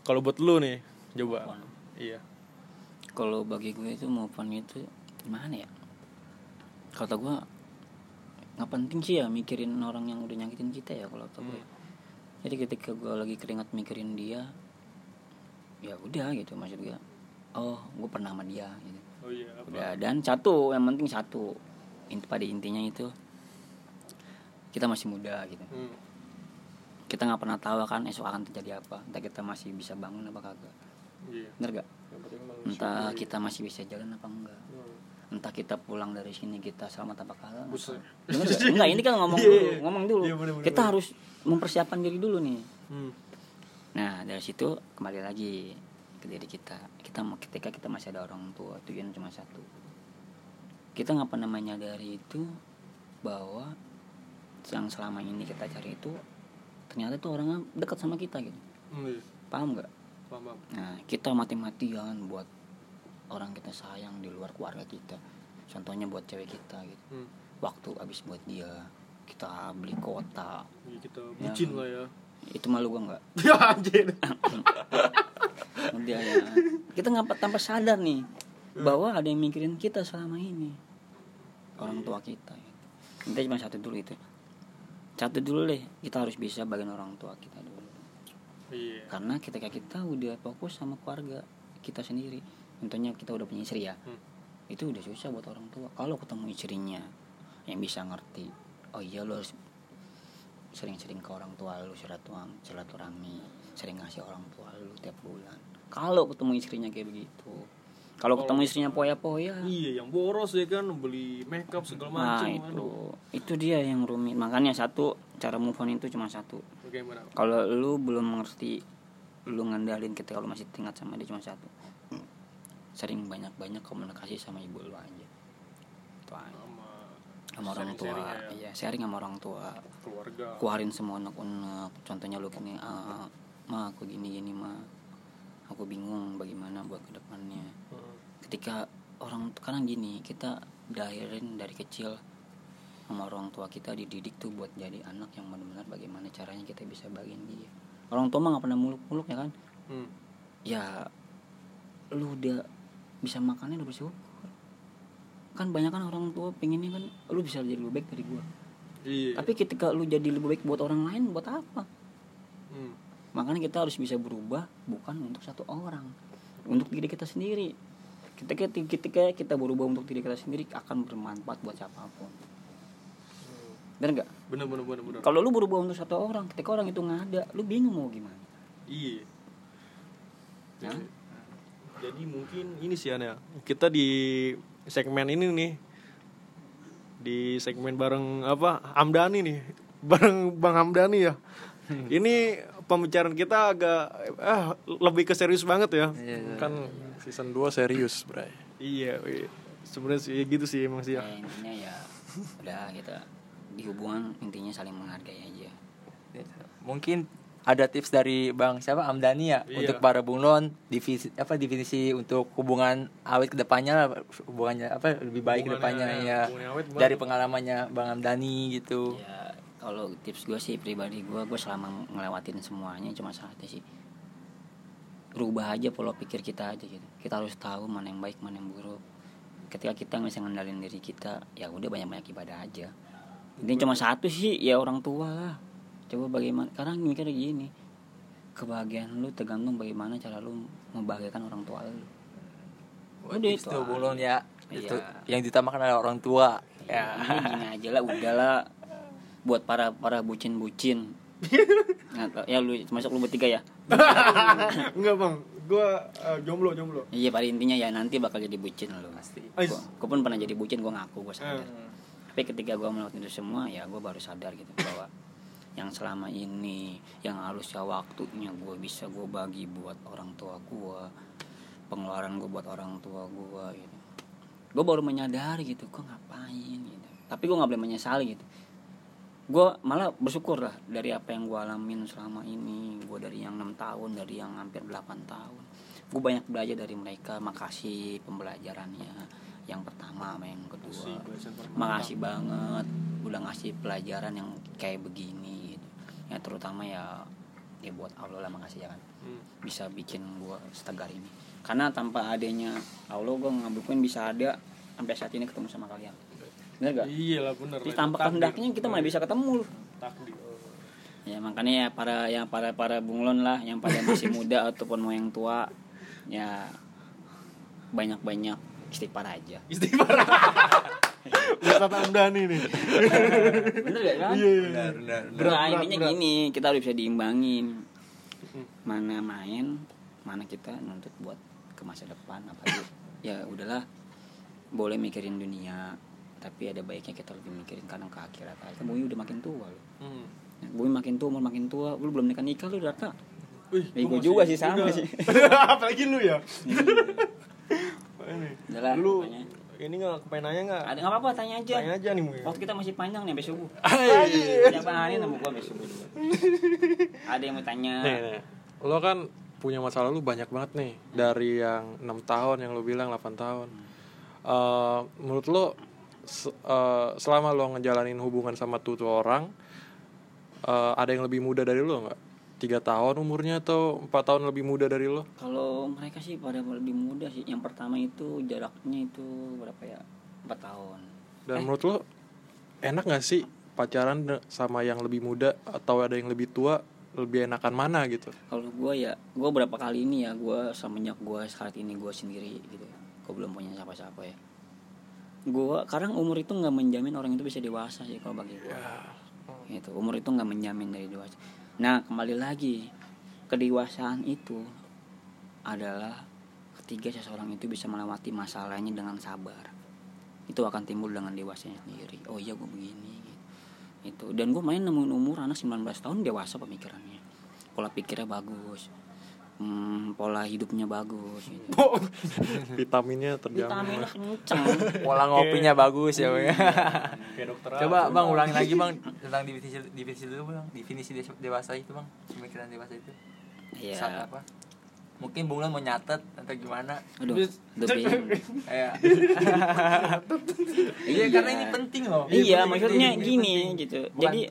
Kalau buat lu nih, coba. Iya. Kalau bagi gue itu move on itu gimana ya? Kata gue nggak penting sih ya mikirin orang yang udah nyakitin kita ya kalau kata gue. Jadi ketika gue lagi keringat mikirin dia, ya udah gitu maksud gue. Oh, gue pernah sama dia gitu. Oh iya. Udah dan satu yang penting satu. Inti pada intinya itu kita masih muda gitu. Hmm. Kita nggak pernah tahu kan esok akan terjadi apa. Entah kita masih bisa bangun apa kagak. Iya. Bener gak? Entah kita masih bisa jalan apa enggak. Entah kita pulang dari sini kita selamat apa gak? [laughs] Enggak, ini kan ngomong Iya, dulu, iya. ngomong dulu. Iya, bener, bener, kita bener. harus mempersiapkan diri dulu nih. Hmm. Nah, dari situ kembali lagi ke diri kita. Kita mau ketika kita masih ada orang tua, tujuan cuma satu. Kita nggak pernah menyadari itu bahwa yang selama ini kita cari itu ternyata tuh orangnya dekat sama kita gitu. Hmm. Paham nggak? Paham, paham. Nah, kita mati-matian buat orang kita sayang di luar keluarga kita. Contohnya buat cewek kita gitu. Hmm. Waktu habis buat dia, kita beli kota. Iya, kita bucin lah ya. Itu malu gua nggak? [laughs] Ya anjir. [laughs] Udah ya. Kita nggak tanpa sadar nih bahwa ada yang mikirin kita selama ini. Orang tua kita. Gitu. Kita cuma satu dulu itu. Satu dulu deh, kita harus bisa bagian orang tua kita dulu. Iya. Karena ketika kita udah fokus sama keluarga kita sendiri, contohnya kita udah punya istri ya, Hmm. itu udah susah buat orang tua. Kalau ketemu istrinya yang bisa ngerti, oh iya lo harus sering-sering ke orang tua lu silaturahmi, sering ngasih orang tua lu tiap bulan. Kalau ketemu istrinya kayak begitu, kalau ketemu istrinya poya-poya, Iya, yang boros ya kan beli makeup segala nah macam. itu itu dia yang rumit. Makanya satu cara move on itu cuma satu. Kalau lu belum mengerti lu ngandalin ketika lu masih tingkat sama dia cuma satu sering banyak banyak komunikasi sama ibu lu aja. Itu aja. Sama sama orang tua. ya. iya sharing sama orang tua. Keluarga. keluarin semua unek-unek. Contohnya lu gini ah ma aku gini gini ma. Aku bingung bagaimana buat ke depannya Heeh. ketika orang karena gini kita dahirin dari kecil sama orang tua kita dididik tuh buat jadi anak yang benar-benar bagaimana caranya kita bisa bagian dia. Orang tua mah nggak pernah muluk-muluk ya kan? Hmm. ya lu udah bisa makannya udah bersyukur kan banyak kan orang tua pengennya kan lu bisa jadi lebih baik dari gua Iya. tapi ketika lu jadi lebih baik buat orang lain buat apa Hmm. makanya kita harus bisa berubah bukan untuk satu orang untuk diri kita sendiri ketika ketika kita berubah untuk diri kita sendiri akan bermanfaat buat siapa pun bener nggak Bener bener bener bener. kalau lu berubah untuk satu orang ketika orang itu nggak ada lu bingung mau gimana Iya. Hah? Jadi, mungkin ini sih ya. Kita di segmen ini nih di segmen bareng apa Hamdani nih [laughs] bareng Bang Hamdani ya. [laughs] Ini pembicaraan kita agak ah lebih ke serius banget ya. Kan season 2 serius, Bray. Iya, iya. sebenarnya sih gitu sih emang sih ya. ya intinya ya udah kita di hubungan intinya saling menghargai aja Mungkin ada tips dari Bang siapa? Amdani ya? Iya. untuk para bunglon divisi apa definisi untuk hubungan awet ke depannya lah, hubungannya apa lebih baik Hubungannya, ke depannya ya, ya hubungannya awet dari pengalamannya Bang Amdani gitu. ya kalau tips gue sih pribadi gue gue selama ngelewatin semuanya cuma satu sih. Rubah aja pola pikir kita aja gitu. Kita harus tahu mana yang baik mana yang buruk. Ketika kita nggak bisa ngendalin diri kita ya udah banyak banyak ibadah aja. Ini cuma satu sih ya orang tua lah coba bagaimana karena mikirnya gini kebahagiaan lu tergantung bagaimana cara lu membahagiakan orang tua lu udah itu Itu bunglon ya. Iya. Itu yang ditamakan adalah orang tua. Ya. ini gini aja lah udahlah buat para para bucin bucin ya lu masuk lu bertiga ya [laughs] Enggak bang, gue jomblo jomblo. iya pada intinya ya nanti bakal jadi bucin lu Pasti. Ais. gue pun pernah jadi bucin gue ngaku gue sadar Eh. tapi ketika gue melakukan itu semua ya gue baru sadar gitu bahwa yang selama ini yang harusnya waktunya gue bisa gue bagi buat orang tua gue pengeluaran gue buat orang tua gue gitu. Gue baru menyadari gitu gue ngapain gitu. Tapi gue nggak boleh menyesali gitu. Gue malah bersyukur lah dari apa yang gue alamin selama ini. Gue dari yang enam tahun dari yang hampir 8 tahun. Gue banyak belajar dari mereka. Makasih pembelajarannya. Yang pertama sama yang kedua. Makasih banget udah ngasih pelajaran yang kayak begini ya terutama ya ya buat Allah lah makasih ya kan bisa bikin gua setegar ini karena tanpa adanya Allah gua nggak mungkin bisa ada sampai saat ini ketemu sama kalian bener gak? Iya lah bener. Jadi lah, tanpa kehendaknya kita mana bisa ketemu. Takdir. ya makanya ya para yang para para bunglon lah yang pada masih [laughs] muda ataupun mau yang tua ya banyak banyak istighfar aja Istighfar. [laughs] Ustaz Amdani nih. bener gak kan? Iya iya. Benar, benar. benar. Berat, berat, intinya gini, kita harus bisa diimbangin. Mana main, mana kita nuntut buat ke masa depan apalagi [coughs] ya udahlah boleh mikirin dunia tapi ada baiknya kita lebih mikirin kadang ke akhirat aja bumi udah makin tua loh Hmm. bumi makin tua umur makin tua lu belum nikah nikah lu Data Wih, Ya, gua gua juga sih, sama sih. [laughs] Apalagi lu ya. Ini. Udahlah, Lu pokoknya. Ini nggak kepengen nanya nggak? ada nggak apa-apa tanya aja Tanya aja nih mungkin. waktu kita masih panjang nih sampai subuh Iya. tiap hari nemu gua subuh juga. [laughs] ada yang mau tanya nih, nih. lo kan punya masa lalu banyak banget nih dari yang enam tahun yang lo bilang 8 tahun Eh, menurut lo se- eh, selama lo ngejalanin hubungan sama tuh, tuh orang eh, ada yang lebih muda dari lo nggak tiga tahun umurnya atau empat tahun lebih muda dari lo Kalau mereka sih pada lebih muda sih. Yang pertama itu jaraknya itu berapa ya? 4 tahun. dan menurut lo enak nggak sih pacaran sama yang lebih muda atau ada yang lebih tua lebih enakan mana gitu Kalau gue ya, gue berapa kali ini ya, gue semenjak gue saat ini gue sendiri gitu. Gue belum punya siapa-siapa ya. Gue, karena umur itu nggak menjamin orang itu bisa dewasa sih kalau bagi gue. Gitu, umur itu nggak menjamin dari dewasa. Nah kembali lagi, kedewasaan itu adalah ketika seseorang itu bisa melewati masalahnya dengan sabar. Itu akan timbul dengan dewasanya sendiri. Oh iya gue begini. Gitu. Itu. Dan gue main nemuin umur anak 19 tahun dewasa pemikirannya. Pola pikirnya bagus. Hmm, pola hidupnya bagus gitu. vitaminnya terjamin Vitaminnya kenceng. [laughs] Pola ngopinya bagus ya, Bang. Dokter Coba Bang ulangin lagi Bang tentang definisi definisi dulu Bang. Definisi de- dewasa itu Bang. Pemikiran dewasa itu. Iya. Saat apa? Mungkin Bung Lan mau nyatet atau gimana? Aduh, lebih. Kayak [laughs] Iya, karena ini penting loh. Iya, penting, maksudnya ini gini gitu. Bukan- Jadi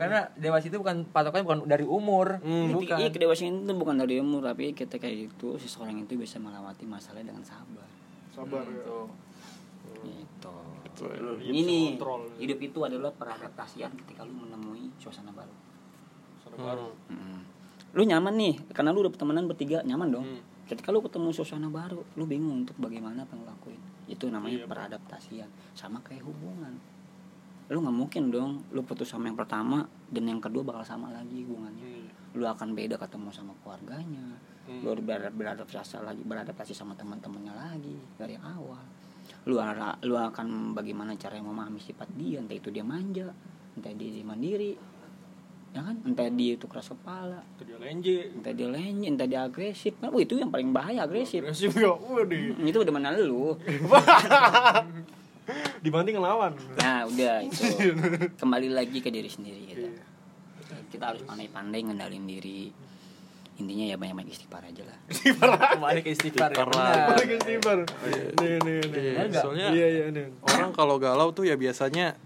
karena dewasa itu bukan patokannya bukan dari umur, Hmm, bukan. Iya kedewasaan itu bukan dari umur tapi ketika itu seseorang itu bisa melewati masalah dengan sabar. Sabar ya. Gitu. Gitu. Hidup Ini bisa kontrol. hidup itu adalah peradaptasian ketika lu menemui suasana baru. Suasana baru. Mm. Lu nyaman nih karena lu udah temenan bertiga nyaman dong. Hmm. Ketika lu ketemu suasana baru, lu bingung untuk bagaimana apa yang lu lakuin. Itu namanya Iya, peradaptasian. Sama kayak hubungan. Lu nggak mungkin dong lu putus sama yang pertama dan yang kedua bakal sama lagi hubungannya. Lu akan beda ketemu sama keluarganya. Hmm. Lu harus beradap- beradaptasi lagi, beradaptasi sama teman-temannya lagi dari awal. Lu ara- lu akan bagaimana cara memahami sifat dia, entah itu dia manja, entah dia mandiri, ya kan? Entah dia itu keras kepala, Itu dia lenje. entah dia lenje, entah dia agresif. Kan, oh, itu yang paling bahaya agresif. Agresif ya. Waduh. Hmm, itu udah mana lu. [laughs] [laughs] Dibanding ngelawan. Nah, udah itu. [laughs] Kembali lagi ke diri sendiri gitu. Iya. Kita harus pandai-pandai ngendalin diri. Intinya ya banyak-banyak istighfar aja lah. Kembali [laughs] ke istighfar ya. Istighfar benar. Lagi istighfar. Nih nih nih. Iya, soalnya Iya iya nih. orang kalau galau tuh ya biasanya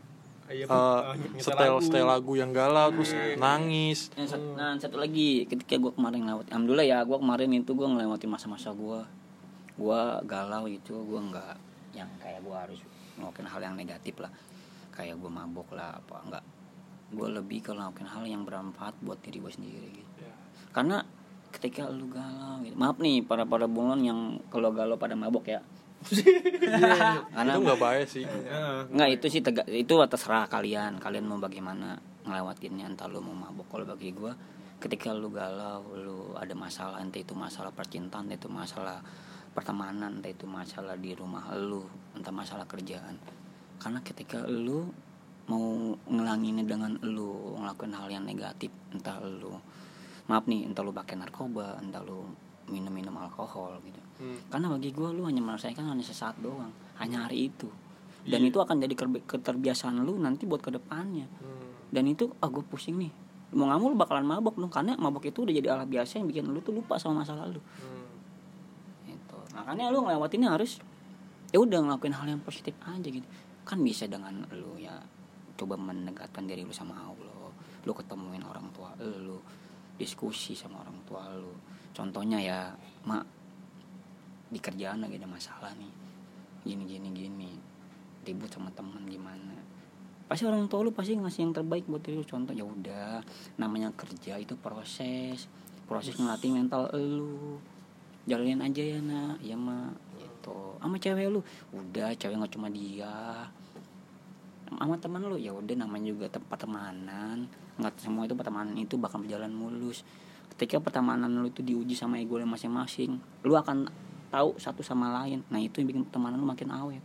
Iya, nyetel setel lagu. setel lagu yang galau terus nangis nah satu lagi ketika gue kemarin lewat alhamdulillah ya gue kemarin itu gue ngelewatin masa-masa gue gue galau itu gue nggak yang kayak gue harus ngelakuin hal yang negatif lah. Kayak gue mabok lah apa enggak. Gue lebih ke ngelakuin hal yang bermanfaat buat diri gue sendiri gitu. Iya. karena ketika lu galau gitu maaf nih para para bunglon yang kalau galau pada mabok ya. Karena itu nggak baik sih. Heeh. nggak itu sih tega, itu terserah kalian. Kalian mau bagaimana ngelewatinnya entah lu mau mabuk kalau bagi gua ketika lu galau lu ada masalah entah itu masalah percintaan entah itu masalah pertemanan entah itu masalah di rumah lu entah masalah kerjaan. Karena ketika lu mau ngelanginnya dengan lu ngelakuin hal yang negatif entah lu maaf nih entah lu pakai narkoba entah lu minum-minum alkohol gitu. Karena bagi gue lu hanya menyelesaikan hanya sesaat doang hanya hari itu. Dan itu akan jadi keterbiasaan lu nanti buat ke depannya. Dan itu ah gue pusing nih. Mau lu bakalan mabok lu karena mabok itu udah jadi alat biasa yang bikin lu tuh lupa sama masa lalu. Itu makanya lu ngelewatinnya harus ya udah ngelakuin hal yang positif aja gitu. Kan bisa dengan lu ya coba mendekatkan diri lu sama Allah. Lu ketemuin orang tua lu diskusi sama orang tua lu. Contohnya ya mak di kerjaan lagi ada masalah nih. Gini gini gini. Ribut sama temen gimana? Pasti orang tua lu pasti ngasih yang terbaik buat diri lu. Contoh ya udah namanya kerja itu proses. Proses ngelatih mental lu jalanin aja ya nak. Ya mak gitu. Sama cewek lu. Udah cewek nggak cuma dia. Sama teman lu. Ya udah namanya juga tempat pertemanan. Nggak semua itu pertemanan itu bakal berjalan mulus. Ketika pertemanan lu itu diuji sama ego lu masing-masing lu akan tahu satu sama lain. Nah itu yang bikin pertemanan lu makin awet.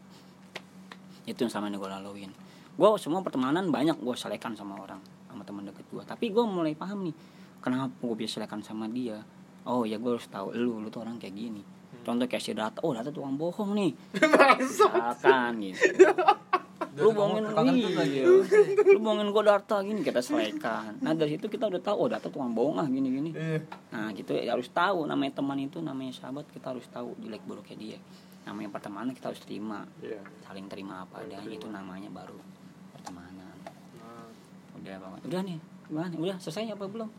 Itu yang sama yang gue laluin. Gue semua pertemanan banyak gue selekan sama orang sama teman deket gue tapi gue mulai paham nih kenapa gue bisa selekan sama dia oh ya gue harus tahu. Lu lu tuh orang kayak gini. Contoh kayak si Data oh Data tukang bohong nih. [laughs] Misalkan gitu. Lu bohongin iya lu bohongin gue Data gini kita selekan nah dari situ kita udah tahu oh Data tukang bohong ah gini gini nah gitu. Ya harus tahu namanya teman itu namanya sahabat kita harus tahu jelek buruknya dia. Namanya pertemanan kita harus terima. Iya. saling terima apa adanya itu namanya baru pertemanan. Udah banget udah nih gimana? Udah selesai apa belum?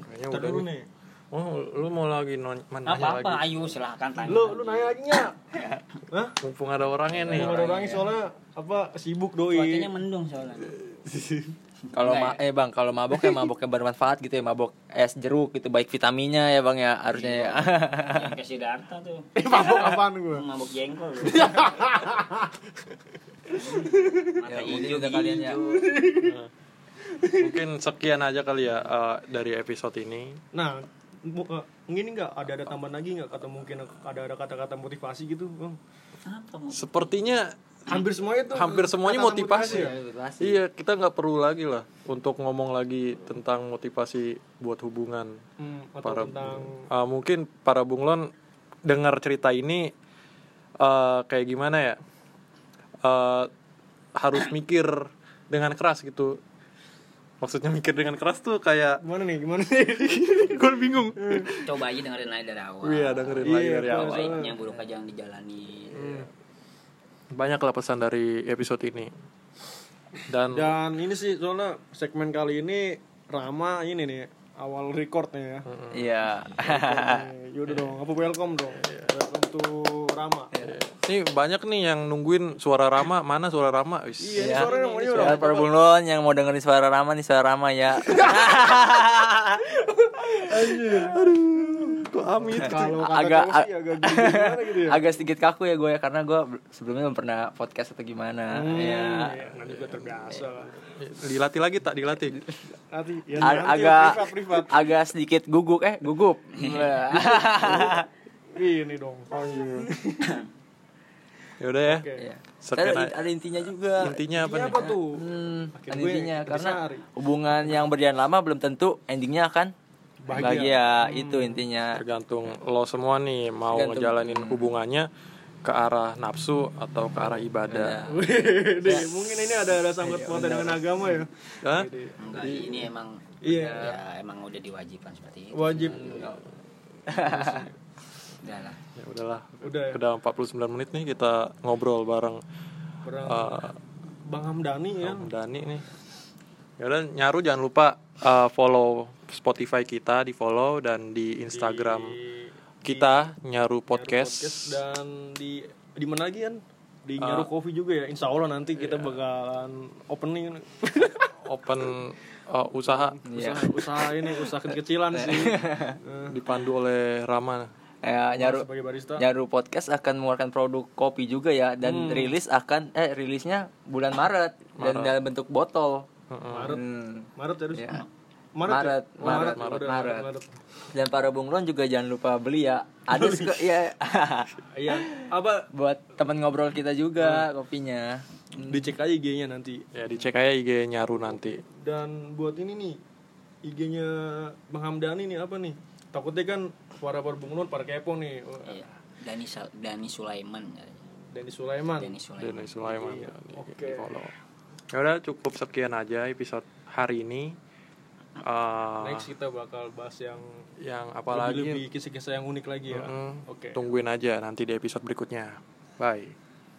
Kayaknya udah dulu nih oh lu mau lagi non mana apa apa lagi? ayo silahkan tanya. Lu lu nanya aja nya [laughs] Hah? mumpung ada orangnya nih. Mau ada orangnya soalnya apa sibuk doi. Cuacanya mendung soalnya. [laughs] Kalau ma eh bang, kalau mabok ya mabok yang bermanfaat gitu ya, mabok es jeruk gitu, baik vitaminnya ya bang ya harusnya ya. yang [laughs] ke Siddhartha tuh. Eh, mabok apaan gue mabuk jengkol. Ya Mata mungkin hijau udah kalian ya. mungkin sekian aja kali ya eh, dari episode ini. Nah eh, ini nggak ada ada tambahan lagi nggak? Kata mungkin ada ada kata-kata motivasi gitu bang? Sepertinya hampir semuanya tuh hampir semuanya motivasi ya? iya kita nggak perlu lagi lah untuk ngomong lagi tentang motivasi buat hubungan. Hmm, atau para tentang Ah, mungkin para bunglon dengar cerita ini eh, kayak gimana ya? Eh, harus mikir dengan keras gitu. Maksudnya mikir dengan keras tuh kayak gimana nih gimana nih [laughs] gue bingung. Coba aja dengerin aja dari awal. Iya dengerin lagi Iya, dari betul. awal. baiknya buruknya jangan dijalani. Banyak lah pesan dari episode ini. Dan dan ini sih soalnya segmen kali ini Rama ini nih awal recordnya ya. Iya. Nih, Yaudah dong, apa welcome dong. Welcome to Rama. Ini banyak nih yang nungguin suara Rama. Mana suara Rama? Wis. Iya, ini Iya. suaranya namanya udah Ya, para bunglon yang mau dengerin suara Rama nih suara Rama ya. [laughs] kok amit Kalau kata Agak- sih agak gimana gitu ya [laughs] Agak sedikit kaku ya gue ya karena gue sebelumnya belum pernah podcast atau gimana. Hmm, Ya. ya, nanti juga terbiasa lah dilatih lagi tak dilatih Nanti, ya A- nanti agak privat, privat agak sedikit guguk eh gugup. [laughs] Ini dong Anjir. ya udah ya Oke Iya. Ada, ada intinya juga. intinya apa Ini nih apa tuh? Hmm, ada gue intinya karena hari. hubungan yang berjalan lama belum tentu endingnya akan Bahagia. bahagia, itu intinya. tergantung lo semua nih mau Tergantung. ngejalanin hubungannya ke arah nafsu atau ke arah ibadah. [laughs] Deh, mungkin ini ada ada sangkut pautnya dengan agama ya? Hah? enggak ini emang Iya. ya, emang udah diwajibkan seperti itu. Wajib. [laughs] Udah lah. Ya udahlah. Udah ya? Udah 49 menit nih kita ngobrol bareng eh, Bang Hamdani ya. Om Dani nih. Ya udah nyaru jangan lupa eh, follow Spotify kita di follow dan di Instagram Di- kita nyaru Nyaru podcast, dan di di mana lagi kan di Nyaru Coffee juga ya? Insya Allah nanti kita bakalan opening. [laughs] Open eh, usaha. Iya. usaha, usaha ini usaha kecil-kecilan sih. [laughs] Eh, dipandu oleh Rama. Ya nyaru nyaru podcast akan mengeluarkan produk kopi juga ya dan rilis akan eh rilisnya bulan Maret, dan Maret. dalam bentuk botol. Maret. Hmm. Maret terus Ya. Maret Maret, ya? Oh, Maret, Maret, Maret. Maret. dan para bunglon juga jangan lupa beli ya ada suka ya [laughs] Iya, apa buat teman ngobrol kita juga kopinya dicek aja IG-nya nanti. Ya dicek aja IG Nyaru nanti. Dan buat ini nih IG-nya Bang Hamdani nih apa nih? Takutnya kan para para bunglon para kepo nih. Iya. Dani Sal- Dani Sulaiman Denny Sulaiman. Dani Sulaiman Denny Sulaiman Iya, oke. follow. Ya udah cukup sekian aja episode hari ini. Eh, Next kita bakal bahas yang yang lebih, apalagi lebih kisah-kisah yang unik lagi ya. Mm-mm. Oke. tungguin aja nanti di episode berikutnya. Bye.